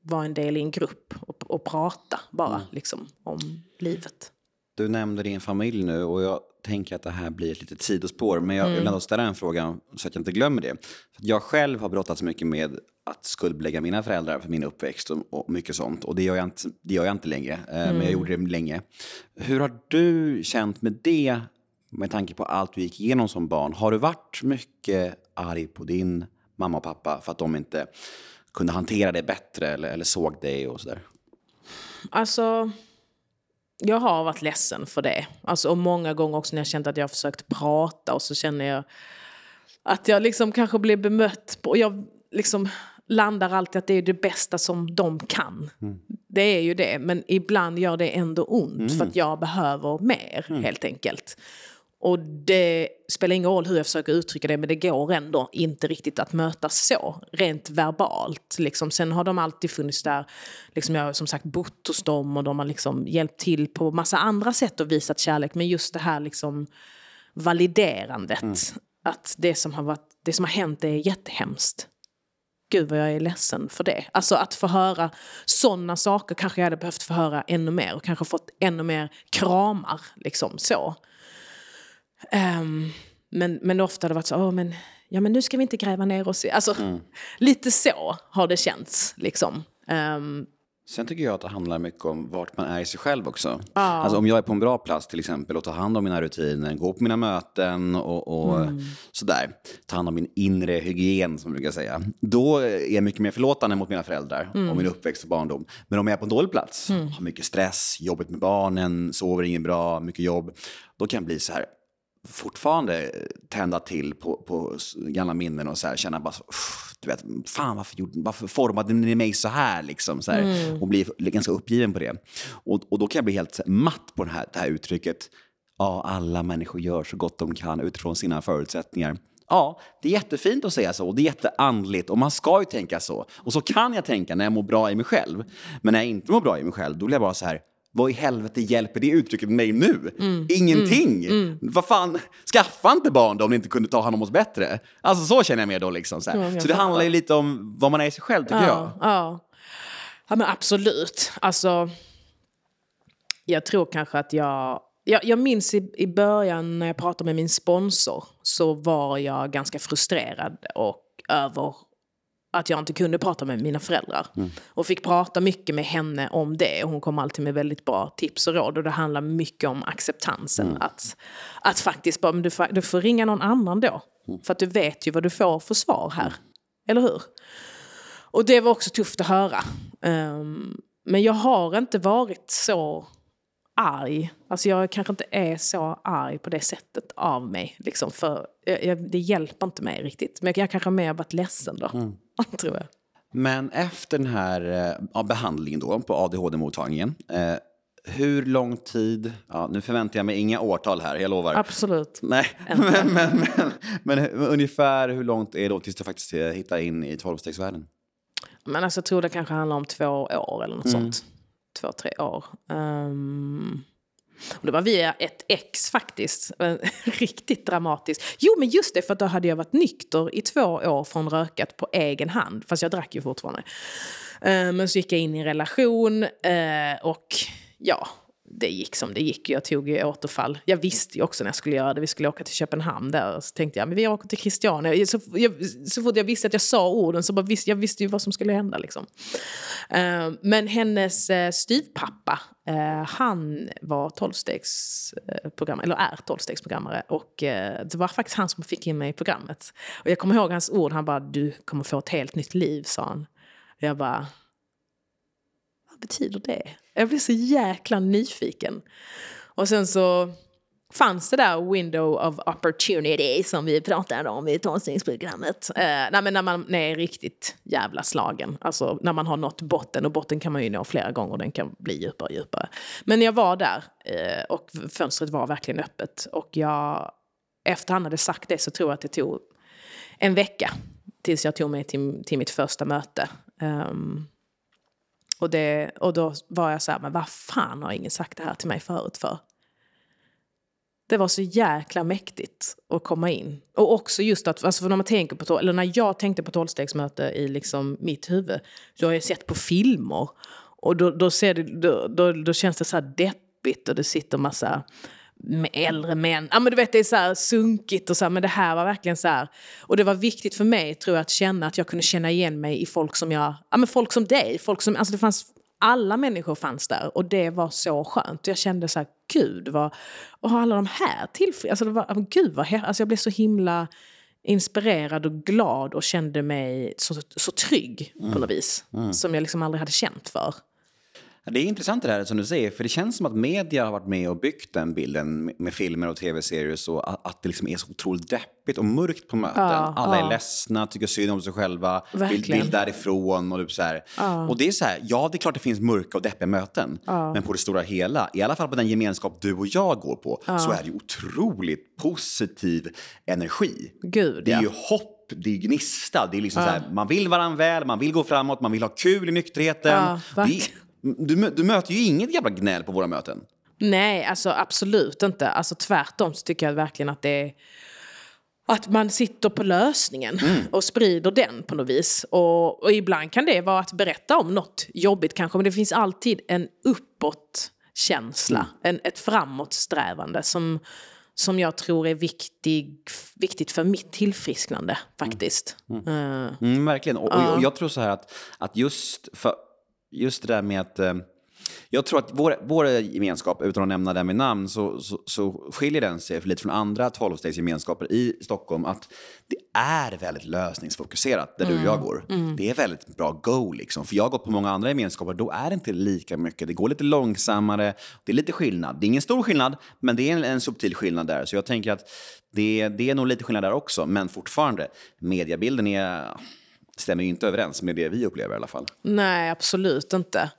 vara en del i en grupp och, och prata bara liksom, om livet. Du nämnde din familj nu och jag tänker att det här blir ett litet sidospår. Men jag vill ändå ställa en fråga så att jag inte glömmer det. Jag själv har brottats mycket med att skuldbelägga mina föräldrar för min uppväxt och, och mycket sånt. Och det gör jag inte, det gör jag inte längre, eh, men jag gjorde det länge. Hur har du känt med det med tanke på allt du gick igenom som barn? Har du varit mycket arg på din mamma och pappa för att de inte kunde hantera det bättre eller, eller såg dig och sådär? Alltså, jag har varit ledsen för det. Alltså, och många gånger också när jag känt att jag har försökt prata och så känner jag att jag liksom kanske blir bemött på... Jag liksom landar alltid att det är det bästa som de kan. Det är ju det, men ibland gör det ändå ont för att jag behöver mer helt enkelt. Och det spelar ingen roll hur jag försöker uttrycka det men det går ändå inte riktigt att mötas så, rent verbalt. Liksom. Sen har de alltid funnits där, liksom jag har som sagt bott hos dem och de har liksom hjälpt till på massa andra sätt och visat kärlek. Men just det här liksom validerandet, att det som, har varit, det som har hänt är jättehemskt. Gud vad jag är ledsen för det. Alltså att få höra sådana saker kanske jag hade behövt få höra ännu mer och kanske fått ännu mer kramar. Liksom så. Um, men, men ofta har det varit så, oh, men, ja men nu ska vi inte gräva ner oss i... Alltså, mm. lite så har det känts liksom. Um, Sen tycker jag att det handlar mycket om vart man är i sig själv också. Ah. Alltså om jag är på en bra plats till exempel och tar hand om mina rutiner, går på mina möten och, och mm. sådär. Tar hand om min inre hygien som man brukar säga. Då är jag mycket mer förlåtande mot mina föräldrar mm. och min uppväxt och barndom. Men om jag är på en dålig plats, mm. har mycket stress, jobbigt med barnen, sover inget bra, mycket jobb. Då kan jag bli så här, fortfarande tända till på, på gamla minnen och så här, känna bara så, du vet, fan varför, gjorde, varför formade ni mig så här? Liksom, så här mm. Och bli ganska uppgiven på det. Och, och då kan jag bli helt matt på det här, det här uttrycket. Ja, alla människor gör så gott de kan utifrån sina förutsättningar. Ja, det är jättefint att säga så och det är jätteandligt och man ska ju tänka så. Och så kan jag tänka när jag mår bra i mig själv. Men när jag inte mår bra i mig själv, då blir jag bara så här, vad i helvete hjälper det uttrycket mig nu? Mm. Ingenting! Mm. Mm. Vad fan, skaffa inte barn då om ni inte kunde ta hand om oss bättre. Alltså så känner jag mer då liksom. Så, ja, så det handlar ju lite om vad man är i sig själv tycker ja, jag. Ja. ja, men absolut. Alltså, jag tror kanske att jag... Jag, jag minns i, i början när jag pratade med min sponsor så var jag ganska frustrerad och över att jag inte kunde prata med mina föräldrar. Mm. Och fick prata mycket med henne om det. Hon kom alltid med väldigt bra tips och råd. Och det handlar mycket om acceptansen. Mm. Att, att faktiskt bara, du får, du får ringa någon annan då. Mm. För att du vet ju vad du får för svar här. Mm. Eller hur? Och det var också tufft att höra. Um, men jag har inte varit så arg. Alltså jag kanske inte är så arg på det sättet av mig. Liksom, för jag, jag, det hjälper inte mig riktigt. Men jag kanske mer varit ledsen då. Mm. tror jag. Men efter den här eh, behandlingen då på ADHD-mottagningen. Eh, hur lång tid, ja, nu förväntar jag mig inga årtal här, jag lovar. Absolut. Nej, men, men, men, men, ungefär hur långt är det då tills du faktiskt eh, hittar in i tolvstegsvärlden? Men alltså, jag tror det kanske handlar om två år eller något mm. sånt. Två, tre år. Um... Och det var via ett ex faktiskt. Riktigt dramatiskt. Jo men just det, för då hade jag varit nykter i två år från rökat på egen hand. Fast jag drack ju fortfarande. Eh, men så gick jag in i en relation eh, och ja, det gick som det gick. Jag tog ju återfall. Jag visste ju också när jag skulle göra det. Vi skulle åka till Köpenhamn där. Så tänkte jag, men vi åker till Christiania. Så, jag, så fort jag visste att jag sa orden så bara visste jag visste ju vad som skulle hända. Liksom. Eh, men hennes uh, styvpappa, eh, han var tolvstegsprogrammare. eller är tolvstegsprogrammare. Och det var faktiskt han som fick in mig i programmet. Och jag kommer ihåg hans ord. Han bara, du kommer få ett helt nytt liv, sa han. Jag bara, vad betyder det? Jag blev så jäkla nyfiken. Och sen så fanns det där window of opportunity som vi pratade om i tolvstegsprogrammet. Eh, nej, men när man är riktigt jävla slagen. Alltså när man har nått botten. Och botten kan man ju nå flera gånger och den kan bli djupare och djupare. Men jag var där eh, och fönstret var verkligen öppet. Och jag, efter han hade sagt det så tror jag att det tog en vecka tills jag tog mig till, till mitt första möte. Um, och, det, och då var jag så här, men vad fan har ingen sagt det här till mig förut för? Det var så jäkla mäktigt att komma in. Och också just att, alltså när man tänker på, eller när jag tänkte på tolvstegsmöte i liksom mitt huvud, så har jag sett på filmer. Och då, då, ser det, då, då, då känns det så här deppigt och det sitter massa äldre män. Ja, men du vet, det är så här sunkigt och så här, men det här var verkligen så här. Och det var viktigt för mig tror jag att känna att jag kunde känna igen mig i folk som jag, ja men folk som dig, folk som, alltså det fanns, alla människor fanns där och det var så skönt. Jag kände så här, gud vad, och alla de här tillfällen, alltså det var, gud vad, alltså jag blev så himla inspirerad och glad och kände mig så, så trygg mm. på något vis. Mm. Som jag liksom aldrig hade känt för. Det är intressant det här som du säger, för det känns som att media har varit med och byggt den bilden med filmer och tv-serier så att det liksom är så otroligt deppigt och mörkt på möten. Ja, Alla ja. är ledsna, tycker synd om sig själva, vill, vill därifrån och typ så. Ja. Och det är så här, ja det är klart det finns mörka och deppiga möten, men på det stora hela, i alla fall på den gemenskap du och jag går på, så är det otroligt positiv energi. Gud, det är ju hopp det är gnista. Det är liksom så här, man vill varandra väl, man vill gå framåt, man vill ha kul i nykterheten. Ja, du, du möter ju inget jävla gnäll på våra möten. Nej, alltså absolut inte. Alltså tvärtom så tycker jag verkligen att det är att man sitter på lösningen mm. och sprider den på något vis. Och, och, ibland kan det vara att berätta om något jobbigt kanske, men det finns alltid en uppåt-känsla, mm. en, ett framåtsträvande som, som jag tror är viktig, viktigt för mitt tillfrisknande faktiskt. Mm. Mm. Mm, verkligen. Och, och, jag tror så här att, att just, för, just det där med att eh, jag tror att vår, vår gemenskap, utan att nämna den med namn, så, så, så skiljer den sig lite från andra tolvstegsgemenskaper i Stockholm. Att det är väldigt lösningsfokuserat där mm. du och jag mm. går. Mm. Det är väldigt bra go. Liksom. För jag har gått på många andra gemenskaper, då är det inte lika mycket. Det går lite långsammare. Det är lite skillnad. Det är ingen stor skillnad, men det är en, en subtil skillnad där. Så jag tänker att det, det är nog lite skillnad där också. Men fortfarande, mediebilden är stämmer ju inte överens med det vi upplever i alla fall. Nej, absolut inte.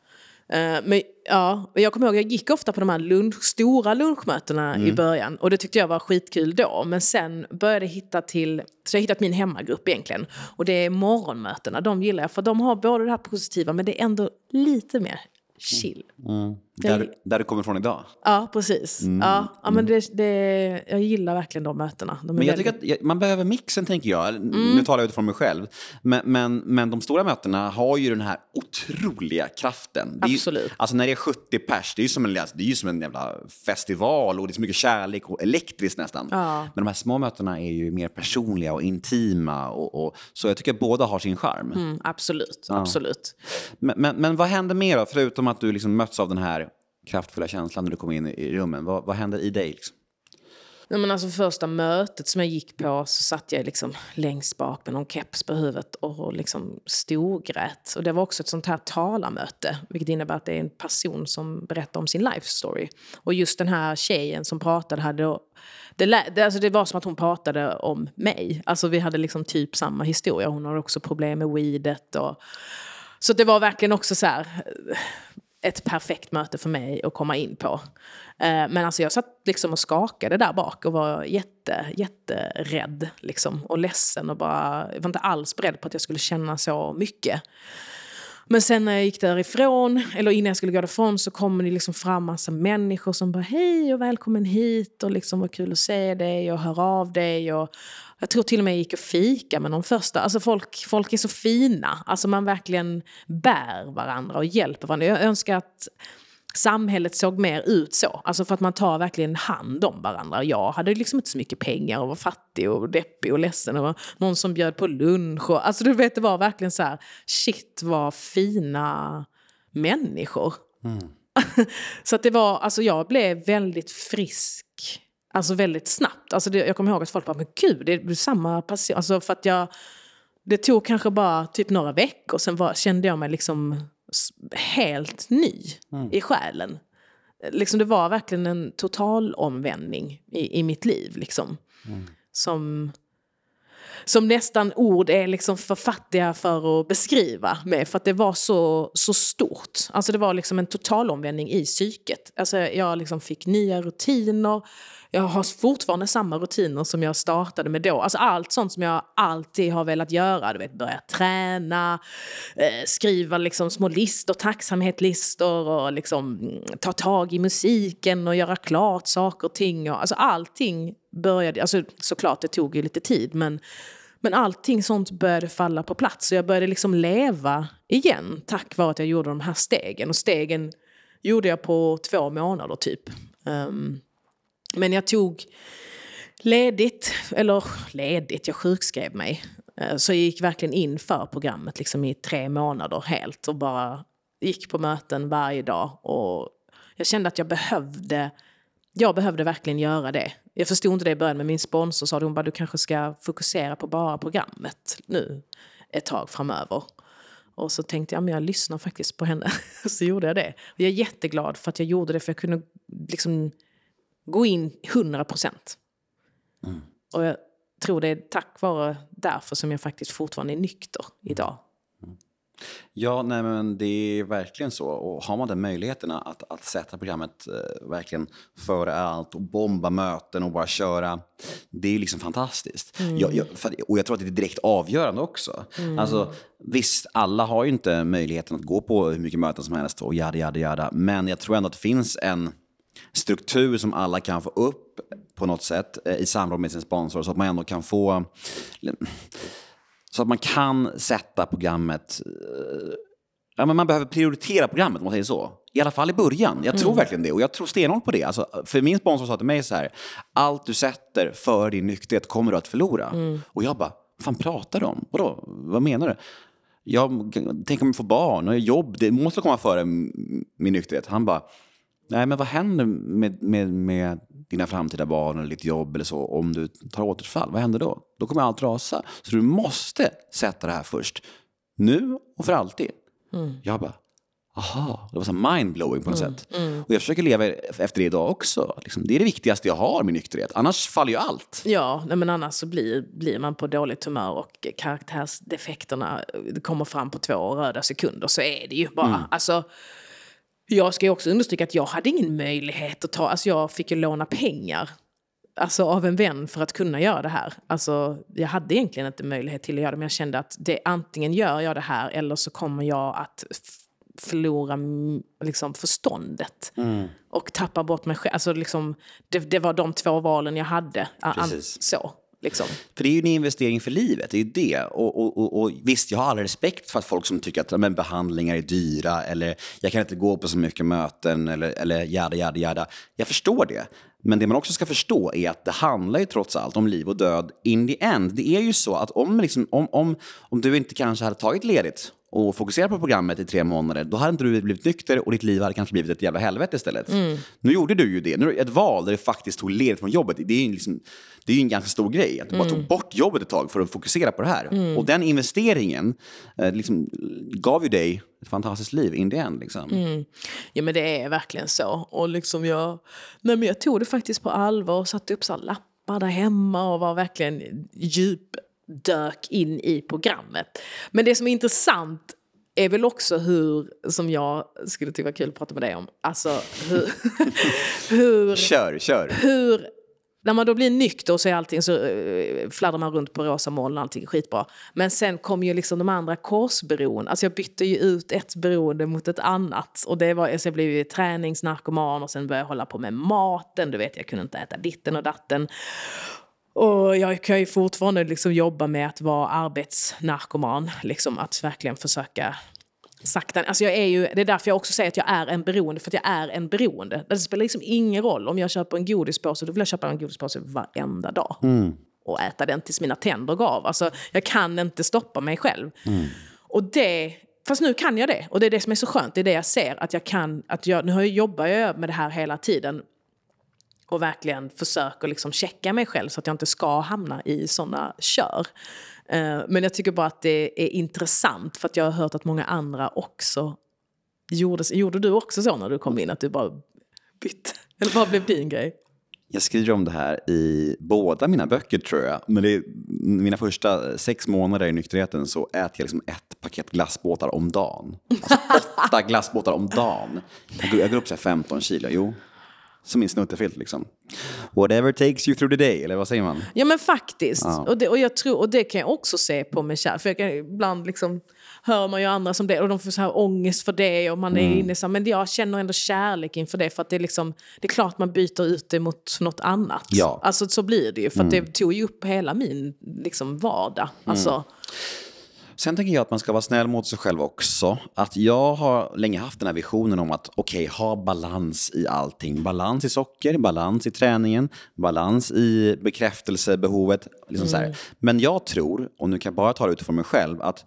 Uh, men ja, jag kommer ihåg, jag gick ofta på de här lunch, stora lunchmötena mm. i början och det tyckte jag var skitkul då. Men sen började jag hitta till, så jag hittat min hemmagrupp egentligen. Och det är morgonmötena, de gillar jag för de har både det här positiva men det är ändå lite mer chill. Mm. Där, där du kommer från idag? Ja, precis. Mm. Ja, ja, men det, det, jag gillar verkligen de mötena. De men jag väldigt... tycker att man behöver mixen, tänker jag. Mm. Nu talar jag utifrån mig själv. Men, men, men de stora mötena har ju den här otroliga kraften. Absolut. Ju, alltså när det är 70 pers, det är ju som en, det är ju som en jävla festival och det är så mycket kärlek och elektriskt nästan. Ja. Men de här små mötena är ju mer personliga och intima. Och, och så jag tycker att båda har sin charm. Mm, absolut, ja. absolut. Men, men, men vad händer mer då, förutom att du liksom möts av den här kraftfulla känslan när du kom in i rummen? Vad, vad händer i dig? Liksom? Nej, men alltså första mötet som jag gick på så satt jag liksom längst bak med någon keps på huvudet och liksom storgrät. Och det var också ett sånt här talarmöte, vilket innebär att det är en person som berättar om sin life story. Och just den här tjejen som pratade hade det, det, alltså det var som att hon pratade om mig. Alltså vi hade liksom typ samma historia. Hon har också problem med weedet. Och, så det var verkligen också så här eh, ett perfekt möte för mig att komma in på. Eh, men alltså jag satt liksom och skakade där bak och var jätte, jätterädd liksom, och ledsen och bara, jag var inte alls beredd på att jag skulle känna så mycket. Men sen när jag gick därifrån, eller innan jag skulle gå därifrån, så kom det liksom fram massa människor som bara hej och välkommen hit och liksom vad kul att se dig och höra av dig. Och jag tror till och med jag gick och fika med de första. Alltså folk, folk är så fina. Alltså man verkligen bär varandra och hjälper varandra. Jag önskar att samhället såg mer ut så. Alltså för att man tar verkligen hand om varandra. Jag hade liksom inte så mycket pengar och var fattig och deppig och ledsen. Och någon som bjöd på lunch. Och, alltså du vet, det var verkligen så här, shit vad fina människor. Mm. så att det var, alltså jag blev väldigt frisk. Alltså väldigt snabbt. Alltså det, jag kommer ihåg att folk bara, men gud, det är samma person. Alltså för att jag, det tog kanske bara typ några veckor, sen var, kände jag mig liksom helt ny mm. i själen. Liksom det var verkligen en total omvändning i, i mitt liv. Liksom. Mm. Som, som nästan ord är liksom för fattiga för att beskriva med. För att det var så, så stort. Alltså det var liksom en total omvändning i psyket. Alltså jag liksom fick nya rutiner jag har fortfarande samma rutiner som jag startade med då. Alltså allt sånt som jag alltid har velat göra. Du vet, börja träna, eh, skriva liksom små listor, tacksamhetslistor och liksom mm, ta tag i musiken och göra klart saker och ting. Och, alltså allting började, alltså såklart det tog ju lite tid men men allting sånt började falla på plats. Så jag började liksom leva igen tack vare att jag gjorde de här stegen. Och stegen gjorde jag på två månader typ. Um, men jag tog ledigt, eller ledigt, jag sjukskrev mig. Eh, så jag gick verkligen in för programmet liksom i tre månader helt och bara gick på möten varje dag. Och jag kände att jag behövde, jag behövde verkligen göra det. Jag förstod inte det i början, men min sponsor sa att hon bara, du kanske ska fokusera på bara programmet nu ett tag framöver. Och så tänkte jag, men jag lyssnar faktiskt på henne. så gjorde jag det. Och jag är jätteglad för att jag gjorde det, för jag kunde liksom gå in 100 procent. Mm. Och jag tror det är tack vare därför som jag faktiskt fortfarande är nykter idag. Mm. Ja, nej, men det är verkligen så. Och har man den möjligheten att, att sätta programmet eh, verkligen före allt och bomba möten och bara köra, det är liksom fantastiskt. Mm. Jag, jag, och jag tror att det är direkt avgörande också. Mm. Alltså, visst, alla har ju inte möjligheten att gå på hur mycket möten som helst och jada, jada, jada. Men jag tror ändå att det finns en struktur som alla kan få upp på något sätt eh, i samråd med sin sponsor så att man ändå kan få så att man kan sätta programmet eh, ja, men man behöver prioritera programmet, om man säger så. I alla fall i början. Jag tror verkligen det. Och jag tror stenhårt på det. Alltså, för min sponsor sa till mig så här, allt du sätter för din nykterhet kommer du att förlora. Och jag bara, vad fan pratar du om? Vadå? Vad menar du? Jag, tänk om jag får barn och jobb, det måste komma före min nykterhet. Han bara, nej men vad händer med, med, med dina framtida barn eller ditt jobb eller så om du tar återfall? Vad händer då? Då kommer allt rasa. Så du måste sätta det här först. Nu och för alltid. Jag bara, aha, det var så mindblowing på något sätt. Och jag försöker leva efter det idag också. Liksom, det är det viktigaste jag har, min nykterhet. Annars faller ju allt. Ja, men annars så blir, blir man på dåligt humör och karaktärsdefekterna kommer fram på två röda sekunder. Så är det ju bara. Alltså, jag ska också understryka att jag hade ingen möjlighet att ta... Alltså jag fick ju låna pengar alltså av en vän för att kunna göra det här. Alltså, jag hade egentligen inte möjlighet till att göra det, men jag kände att det, antingen gör jag det här eller så kommer jag att förlora mm, liksom, förståndet och tappa bort mig själv. Alltså, liksom, det, det var de två valen jag hade. Precis. Så, liksom. För det är ju en investering för livet, det är ju det. Och, och, och, och visst, jag har all respekt för att folk som tycker att men, behandlingar är dyra eller jag kan inte gå på så mycket möten eller, eller jada, jada, jada. Jag förstår det. Men det man också ska förstå är att det handlar ju trots allt om liv och död in the end. Det är ju så att om, liksom, om, om, om du inte kanske hade tagit ledigt och fokuserat på programmet i tre månader, då hade inte du blivit nykter och ditt liv hade kanske blivit ett jävla helvete istället. Nu gjorde du ju det. Nu är det ett val där du faktiskt tog ledigt från jobbet. Det är ju liksom, det är en ganska stor grej. Att du bara tog bort jobbet ett tag för att fokusera på det här. Och den investeringen eh, liksom, gav ju dig ett fantastiskt liv in the end. Liksom. Ja men det är verkligen så. Och liksom jag, nej, men jag tog det faktiskt på allvar och satte upp så här lappar där hemma och var verkligen djupdök in i programmet. Men det som är intressant är väl också hur, som jag skulle tycka var kul att prata med dig om, alltså hur, hur Kör, kör. hur, när man då blir nykter och så är allting så eh, fladdrar man runt på rosa moln och allting är skitbra. Men sen kom ju liksom de andra korsberoende. Alltså jag bytte ju ut ett beroende mot ett annat. Och det var, alltså jag blev ju träningsnarkoman och sen började jag hålla på med maten. Du vet, jag kunde inte äta ditten och datten. Och jag kan ju fortfarande liksom jobba med att vara arbetsnarkoman. Liksom att verkligen försöka sakta. Alltså jag är ju, det är därför jag också säger att jag är en beroende, för att jag är en beroende. Det spelar liksom ingen roll om jag köper en godispåse, då vill jag köpa en godispåse varenda dag. Och äta den tills mina tänder gav. Alltså, jag kan inte stoppa mig själv. Och det, fast nu kan jag det. Och det är det som är så skönt, det är det jag ser. Att jag kan, att jag, nu jobbar jag med det här hela tiden. Och verkligen försöker liksom checka mig själv så att jag inte ska hamna i såna kör. Eh, men jag tycker bara att det är intressant för att jag har hört att många andra också gjorde, gjorde du också så när du kom in att du bara bytte? Eller vad blev din grej? Jag skriver om det här i båda mina böcker tror jag. Men det är, mina första sex månader i nykterheten så äter jag liksom ett paket glassbåtar om dagen. Alltså åtta glassbåtar om dagen. Jag går, jag går upp så här 15 kilo, jo. Som min snuttefilt liksom. Whatever takes you through the day, eller vad säger man? Ja men faktiskt. Ja. Och, det, och, jag tror, och det kan jag också se på mig själv. För jag kan, ibland liksom, hör man ju andra som det och de får så här ångest för det. Och man är Mm. inne så här, men jag känner ändå kärlek inför det. För att det är, liksom, det är klart man byter ut det mot något annat. Ja. Mm. Alltså så blir det ju. För att det tog ju upp hela min liksom, vardag. Alltså, Sen tänker jag att man ska vara snäll mot sig själv också. Att jag har länge haft den här visionen om att okej, ha balans i allting. Balans i socker, balans i träningen, balans i bekräftelsebehovet. Liksom så här. Men jag tror, och nu kan jag bara ta det utifrån mig själv, att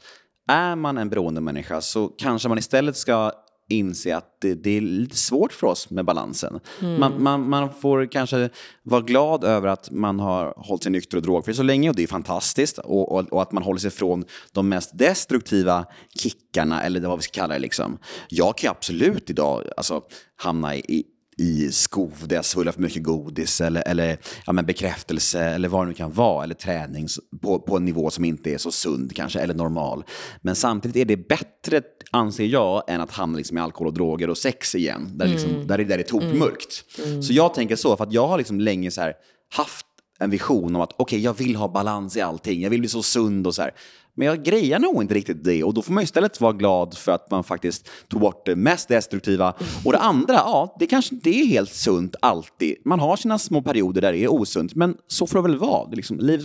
är man en beroendemänniska så kanske man istället ska inse att det, det är lite svårt för oss med balansen. Man, man, man får kanske vara glad över att man har hållit sig nykter och drogfri så länge och det är fantastiskt. Och, och, och att man håller sig från de mest destruktiva kickarna eller vad vi ska kalla det. Liksom. Jag kan ju absolut idag alltså, hamna i, i skov där jag svullar för mycket godis eller, eller ja, men bekräftelse eller vad det nu kan vara. Eller träning på, på en nivå som inte är så sund kanske, eller normal. Men samtidigt är det bättre, anser jag, än att hamna liksom i alkohol och droger och sex igen. Där, liksom, där, det, där det är tokmörkt. Så jag tänker så, för att jag har liksom länge så här haft en vision om att okej, jag vill ha balans i allting. Jag vill bli så sund och så här. Men jag grejar nog inte riktigt det och då får man istället vara glad för att man faktiskt tog bort det mest destruktiva. Och det andra, ja, det kanske inte är helt sunt alltid. Man har sina små perioder där det är osunt, men så får det väl vara. Det är liksom, liv,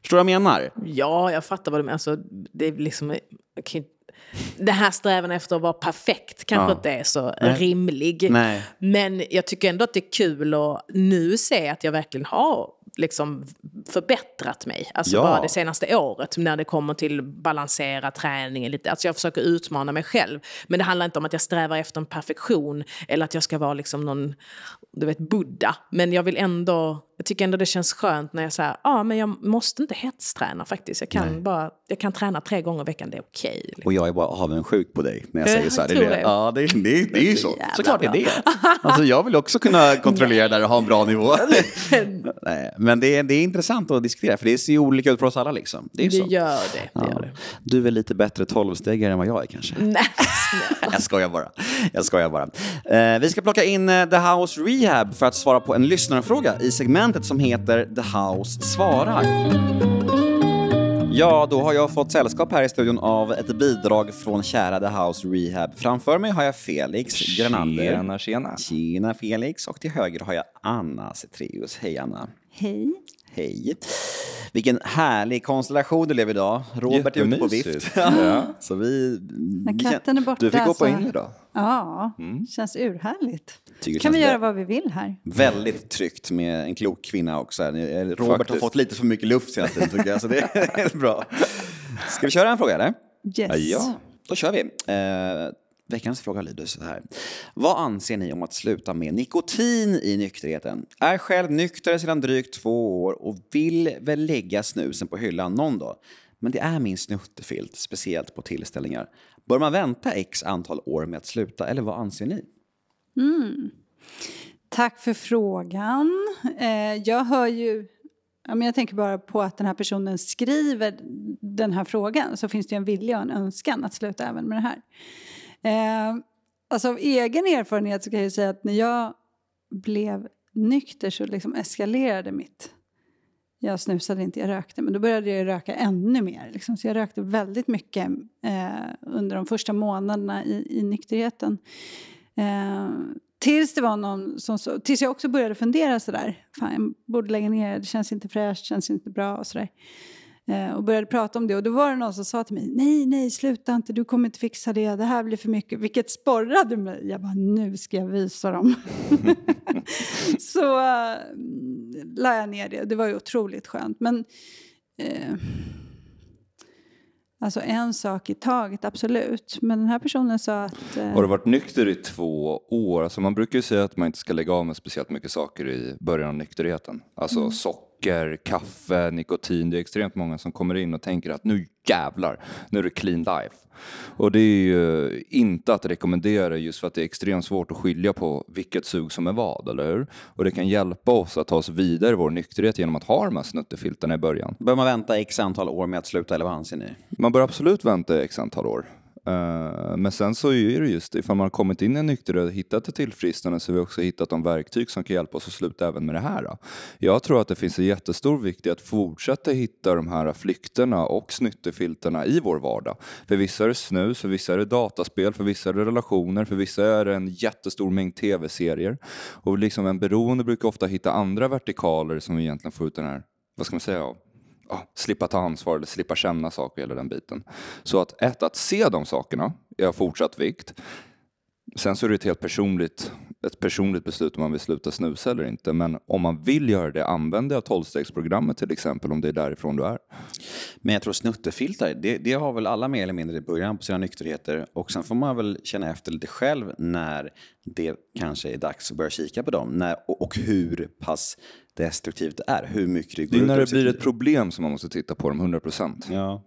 förstår du vad jag menar? ja, jag fattar vad du menar. Alltså, det är liksom, jag kan ju- den här strävan efter att vara perfekt kanske Ja. inte är så Nej. rimlig. Nej. Men jag tycker ändå att det är kul att nu se att jag verkligen har liksom förbättrat mig. Alltså Ja. bara det senaste året när det kommer till balansera träningen lite. Alltså jag försöker utmana mig själv. Men det handlar inte om att jag strävar efter en perfektion eller att jag ska vara liksom någon, du vet, Buddha. Men jag vill ändå, jag tycker ändå det känns skönt när jag säger, ja men jag måste inte hetsträna faktiskt. Jag kan bara, jag kan träna tre gånger i veckan, det är okej. liksom. Och jag är bara avundsjuk på dig när jag säger så här. Det det. det. Ja, det, är- det, är- det är ju så. Såklart är det. Alltså, jag vill också kunna kontrollera där och ha en bra nivå. Nej, men det är, det är intressant att diskutera, för det ser ju olika ut för oss alla. Liksom. Det är Det så. gör det. det, Ja. gör det. Du är lite bättre tolvstegare än vad jag är kanske? Nej. Jag skojar bara. Jag skojar bara. Eh, vi ska plocka in eh, The House Rehab för att svara på en lyssnarfråga i segmentet som heter The House svarar. Ja, då har jag fått sällskap här i studion av ett bidrag från kära The House Rehab. Framför mig har jag Felix Granander. Tjena, tjena. Tjena Felix. Och till höger har jag Anna Cetreus. Hej Anna. Hej. Hej. Vilken härlig konstellation du lever idag. Robert är ute på vift. Ja. Så vi... När katten är borta Du fick hoppa så... in idag. Ja, känns urhärligt. Tycker kan vi göra vad vi vill här. Väldigt tryggt med en klok kvinna också. Robert har Faktiskt. fått lite för mycket luft senaste tiden tycker jag, så det är bra. Ska vi köra en fråga eller? Yes. Ja. Då kör vi. Eh, veckans fråga lyder så här. Vad anser ni om att sluta med nikotin i nykterheten? Är själv nykter sedan drygt två år och vill väl lägga snusen på hyllan någon dag. Men det är min snuttefilt, speciellt på tillställningar. Bör man vänta x antal år med att sluta, eller vad anser ni? Mm. Tack för frågan. Eh, jag hör ju... Jag tänker bara på att den här personen skriver den här frågan så finns det en vilja och en önskan att sluta även med det här. Eh, alltså av egen erfarenhet så kan jag säga att när jag blev nykter så liksom eskalerade mitt... Jag snusade inte, jag rökte, men då började jag röka ännu mer. Liksom. Så jag rökte väldigt mycket eh, under de första månaderna i, i nykterheten. Eh, tills det var någon som så, tills jag också började fundera sådär. Fan, jag borde lägga ner det, det känns inte fräscht, känns inte bra och sådär. Eh, och började prata om det och då var det någon som sa till mig nej, nej, sluta inte, du kommer inte fixa det, det här blir för mycket. Vilket sporrade mig. Jag bara, nu ska jag visa dem. så äh, la jag ner det, det var ju otroligt skönt. Men eh, Alltså en sak i taget, absolut. Men den här personen sa att... eh, Har du varit nykter i två år? Alltså man brukar ju säga att man inte ska lägga av med speciellt mycket saker i början av nykterheten. Alltså socker, kaffe, nikotin. Det är extremt många som kommer in och tänker att nu jävlar, nu är det clean life. Och det är ju inte att rekommendera just för att det är extremt svårt att skilja på vilket sug som är vad, eller hur? Och det kan hjälpa oss att ta oss vidare i vår nykterhet genom att ha de här snuttefilterna i början. Bör man vänta x antal år med att sluta, eller vad anser ni? Man bör absolut vänta x antal år. Eh, men sen så är det just det, ifall man har kommit in i en nykterhet och hittat ett tillfrisknande så har vi också hittat de verktyg som kan hjälpa oss att sluta även med det här. då. Jag tror att det finns en jättestor vikt i att fortsätta hitta de här flykterna och snyttefilterna i vår vardag. För vissa är det snus, för vissa är det dataspel, för vissa är det relationer, för vissa är det en jättestor mängd tv-serier. Och liksom en beroende brukar ofta hitta andra vertikaler som egentligen får ut den här, vad ska man säga, ja, slippa ta ansvar eller slippa känna saker eller den biten. Så att ett, att se de sakerna är av fortsatt vikt. Sen så är det ett helt personligt, ett personligt beslut om man vill sluta snusa eller inte. Men om man vill göra det, använd dig av tolvstegsprogrammet till exempel om det är därifrån du är. Men jag tror snuttefiltar, det, det har väl alla mer eller mindre i början på sina nykterheter. Och sen får man väl känna efter lite själv när det kanske är dags att börja kika på dem. När, och, och hur pass destruktivt det är. Hur mycket det går Det är när det blir ett problem som man måste titta på dem 100%. Ja,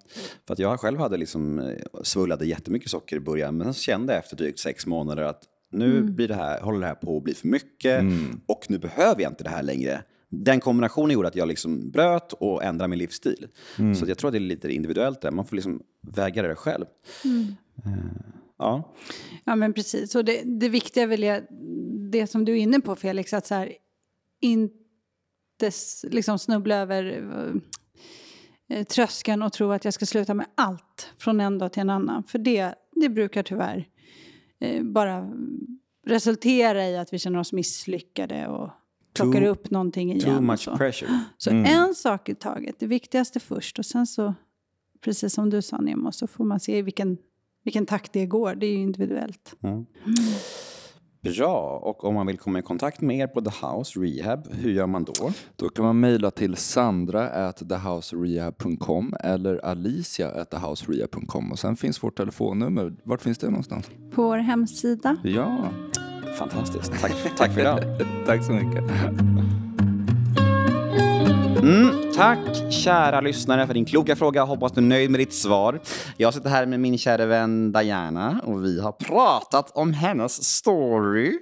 för att jag själv hade liksom eh, svullade jättemycket socker i början. Men så kände jag efter drygt sex månader att nu blir det här, håller det här på att bli för mycket. Och nu behöver jag inte det här längre. Den kombinationen gjorde att jag liksom bröt och ändrade min livsstil. Så att jag tror att det är lite individuellt där. Man får liksom väga det själv. Eh, ja. Ja, men precis. Och det, det viktiga är väl jag, det som du är inne på, Felix, att så här, inte liksom snubbla över eh, tröskeln och tro att jag ska sluta med allt från en dag till en annan. För det, det brukar tyvärr bara resultera i att vi känner oss misslyckade och plockar Too- upp någonting igen. Too much så. pressure. Så en sak i taget, det viktigaste först och sen så, precis som du sa Nemo, så får man se i vilken, vilken takt det går. Det är ju individuellt. Bra. Och om man vill komma i kontakt med er på The House Rehab, hur gör man då? Då kan man mejla till sandra at thehouserehab.com eller alicia at thehouserehab.com och sen finns vårt telefonnummer. Vart finns det någonstans? På vår hemsida. Ja, Fantastiskt. Tack, tack för idag. tack så mycket. Mm, tack kära lyssnare för din kloka fråga. Hoppas du är nöjd med ditt svar. Jag sitter här med min kära vän Diana och vi har pratat om hennes story.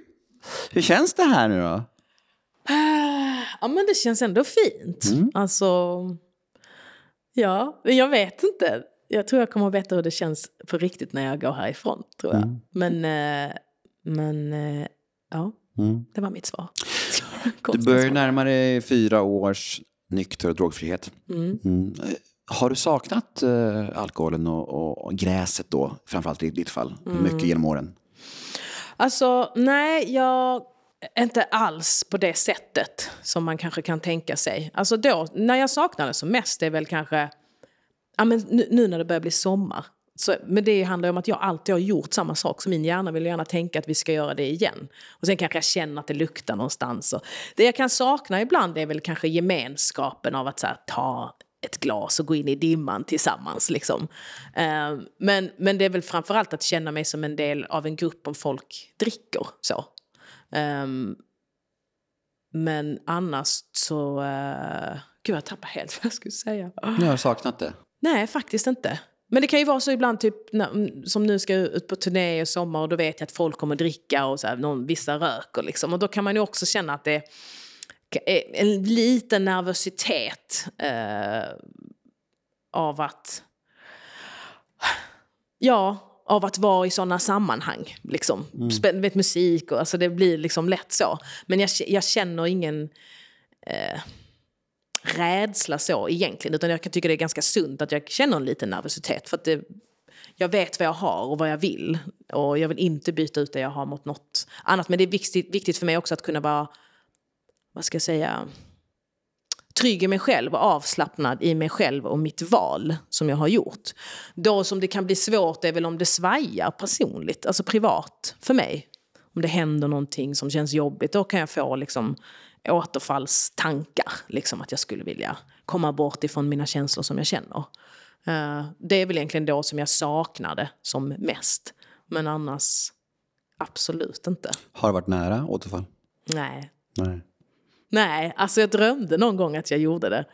Hur känns det här nu då? Ja, men det känns ändå fint. Alltså, ja, men jag vet inte. Jag tror jag kommer att veta hur det känns på riktigt när jag går härifrån, tror jag. Men, eh, men eh, ja, det var mitt svar. Du börjar närma dig fyra års nykter och drogfrihet. Mm. Eh, Har du saknat eh, alkoholen och, och, och gräset då, framförallt i ditt fall, mycket genom åren? Alltså, nej, jag... Inte alls på det sättet som man kanske kan tänka sig. Alltså då, när jag saknar det som mest är väl kanske... Ja, men nu, nu när det börjar bli sommar. Så, men det handlar om att jag alltid har gjort samma sak. Så min hjärna vill gärna tänka att vi ska göra det igen. Och sen kanske jag känner att det luktar någonstans. Och det jag kan sakna ibland är väl kanske gemenskapen av att här, ta ett glas och gå in i dimman tillsammans. Liksom. Eh, men, men det är väl framförallt att känna mig som en del av en grupp om folk dricker. Så. Ehm, men annars så... Uh, gud, jag tappade helt vad jag skulle säga. Jag har saknat det. Nej, faktiskt inte. Men det kan ju vara så ibland, typ, när, som nu ska ut på turné i sommar och då vet jag att folk kommer dricka och så här, någon, vissa röker. Liksom. Och då kan man ju också känna att det är en liten nervositet eh, av att... Ja, av att vara i sådana sammanhang. Liksom. Mm. Vet, musik och alltså det blir liksom lätt så. Men jag, jag känner ingen... Eh, rädsla så egentligen. Utan jag kan tycka det är ganska sunt att jag känner en liten nervositet. För att det, jag vet vad jag har och vad jag vill. Och jag vill inte byta ut det jag har mot något annat. Men det är viktigt, viktigt för mig också att kunna vara, vad ska jag säga, trygg i mig själv och avslappnad i mig själv och mitt val som jag har gjort. Då som det kan bli svårt är väl om det svajar personligt, alltså privat för mig. Om det händer någonting som känns jobbigt, då kan jag få liksom återfallstankar. Liksom att jag skulle vilja komma bort ifrån mina känslor som jag känner. Uh, det är väl egentligen då som jag saknade som mest. Men annars absolut inte. Har det varit nära återfall? Nej. Nej. Nej, alltså jag drömde någon gång att jag gjorde det.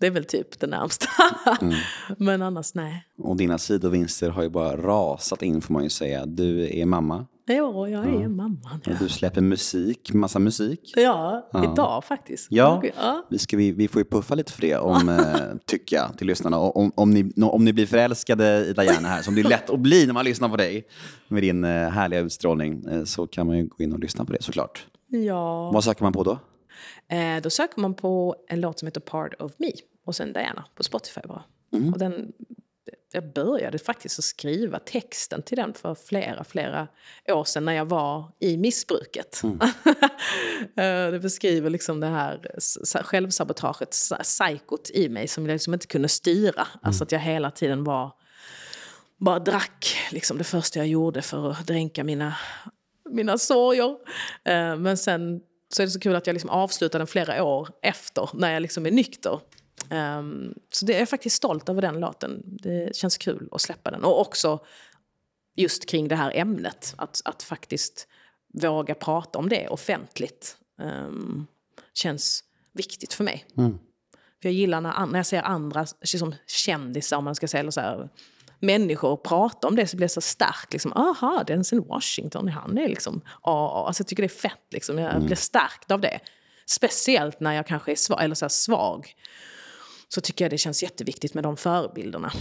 Det är väl typ det närmsta. Mm. Men annars nej. Och dina sidovinster har ju bara rasat in får man ju säga. Du är mamma. Ja, jag är mamman. Och du släpper musik, massa musik. Ja, idag faktiskt. Ja, ja. Vi, ska, vi, vi får ju puffa lite för det, om, eh, tycker jag, till lyssnarna. Om, om, ni, om ni blir förälskade i Diana här, som det är lätt att bli när man lyssnar på dig, med din eh, härliga utstrålning, eh, så kan man ju gå in och lyssna på det såklart. ja. Vad söker man på då? Då söker man på en låt som heter Part of Me och sen Diana på Spotify bara. Och den, jag började faktiskt att skriva texten till den för flera, flera år sedan när jag var i missbruket. Eh, det beskriver liksom det här självsabotaget, psykot i mig som jag liksom inte kunde styra. Alltså att jag hela tiden var bara drack liksom det första jag gjorde för att dränka mina, mina sorger. Eh, men sen så är det så kul att jag liksom avslutade den flera år efter när jag liksom är nykter. Um, så det är jag faktiskt stolt över den låten. Det känns kul att släppa den. Och också just kring det här ämnet. Att, att faktiskt våga prata om det offentligt. Um, känns viktigt för mig. För jag gillar när, när jag ser andra liksom, kändisar, om man ska säga, eller så här, människor prata om det så blir jag så stark. Liksom, Aha, Denzel Washington, han är liksom... Ja, alltså, jag tycker det är fett. Liksom. Jag blir stärkt av det. Speciellt när jag kanske är svag, eller så här, svag. Så tycker jag det känns jätteviktigt med de förebilderna.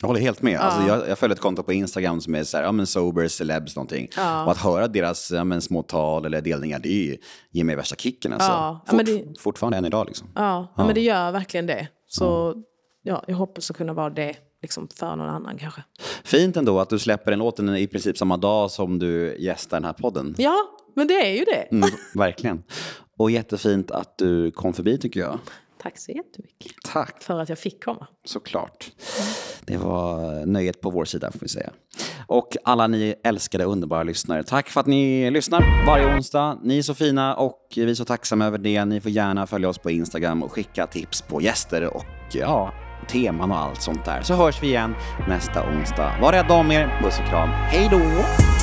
Jag håller helt med. Alltså, jag, jag följer ett konto på Instagram som är så här, ja, men sober celebs någonting. Och att höra deras ja, men, små tal eller delningar, det är ju, ger mig värsta kicken. Alltså. Ja, ja, Fort, men det- Fortfarande än idag. Liksom. Ja, ja. men det gör verkligen det. Så ja, jag hoppas att kunna vara det liksom, för någon annan kanske. Fint ändå att du släpper den låten i princip samma dag som du gästar den här podden. Ja, men det är ju det. Mm, verkligen. Och jättefint att du kom förbi tycker jag. Tack så jättemycket Tack. för att jag fick komma. Såklart. Det var nöjet på vår sida får vi säga. Och alla ni älskade underbara lyssnare, tack för att ni lyssnar varje onsdag. Ni är så fina och vi är så tacksamma över det. Ni får gärna följa oss på Instagram och skicka tips på gäster och ja, teman och allt sånt där. Så hörs vi igen nästa onsdag. Var rädda om er. Puss och kram. Hej då!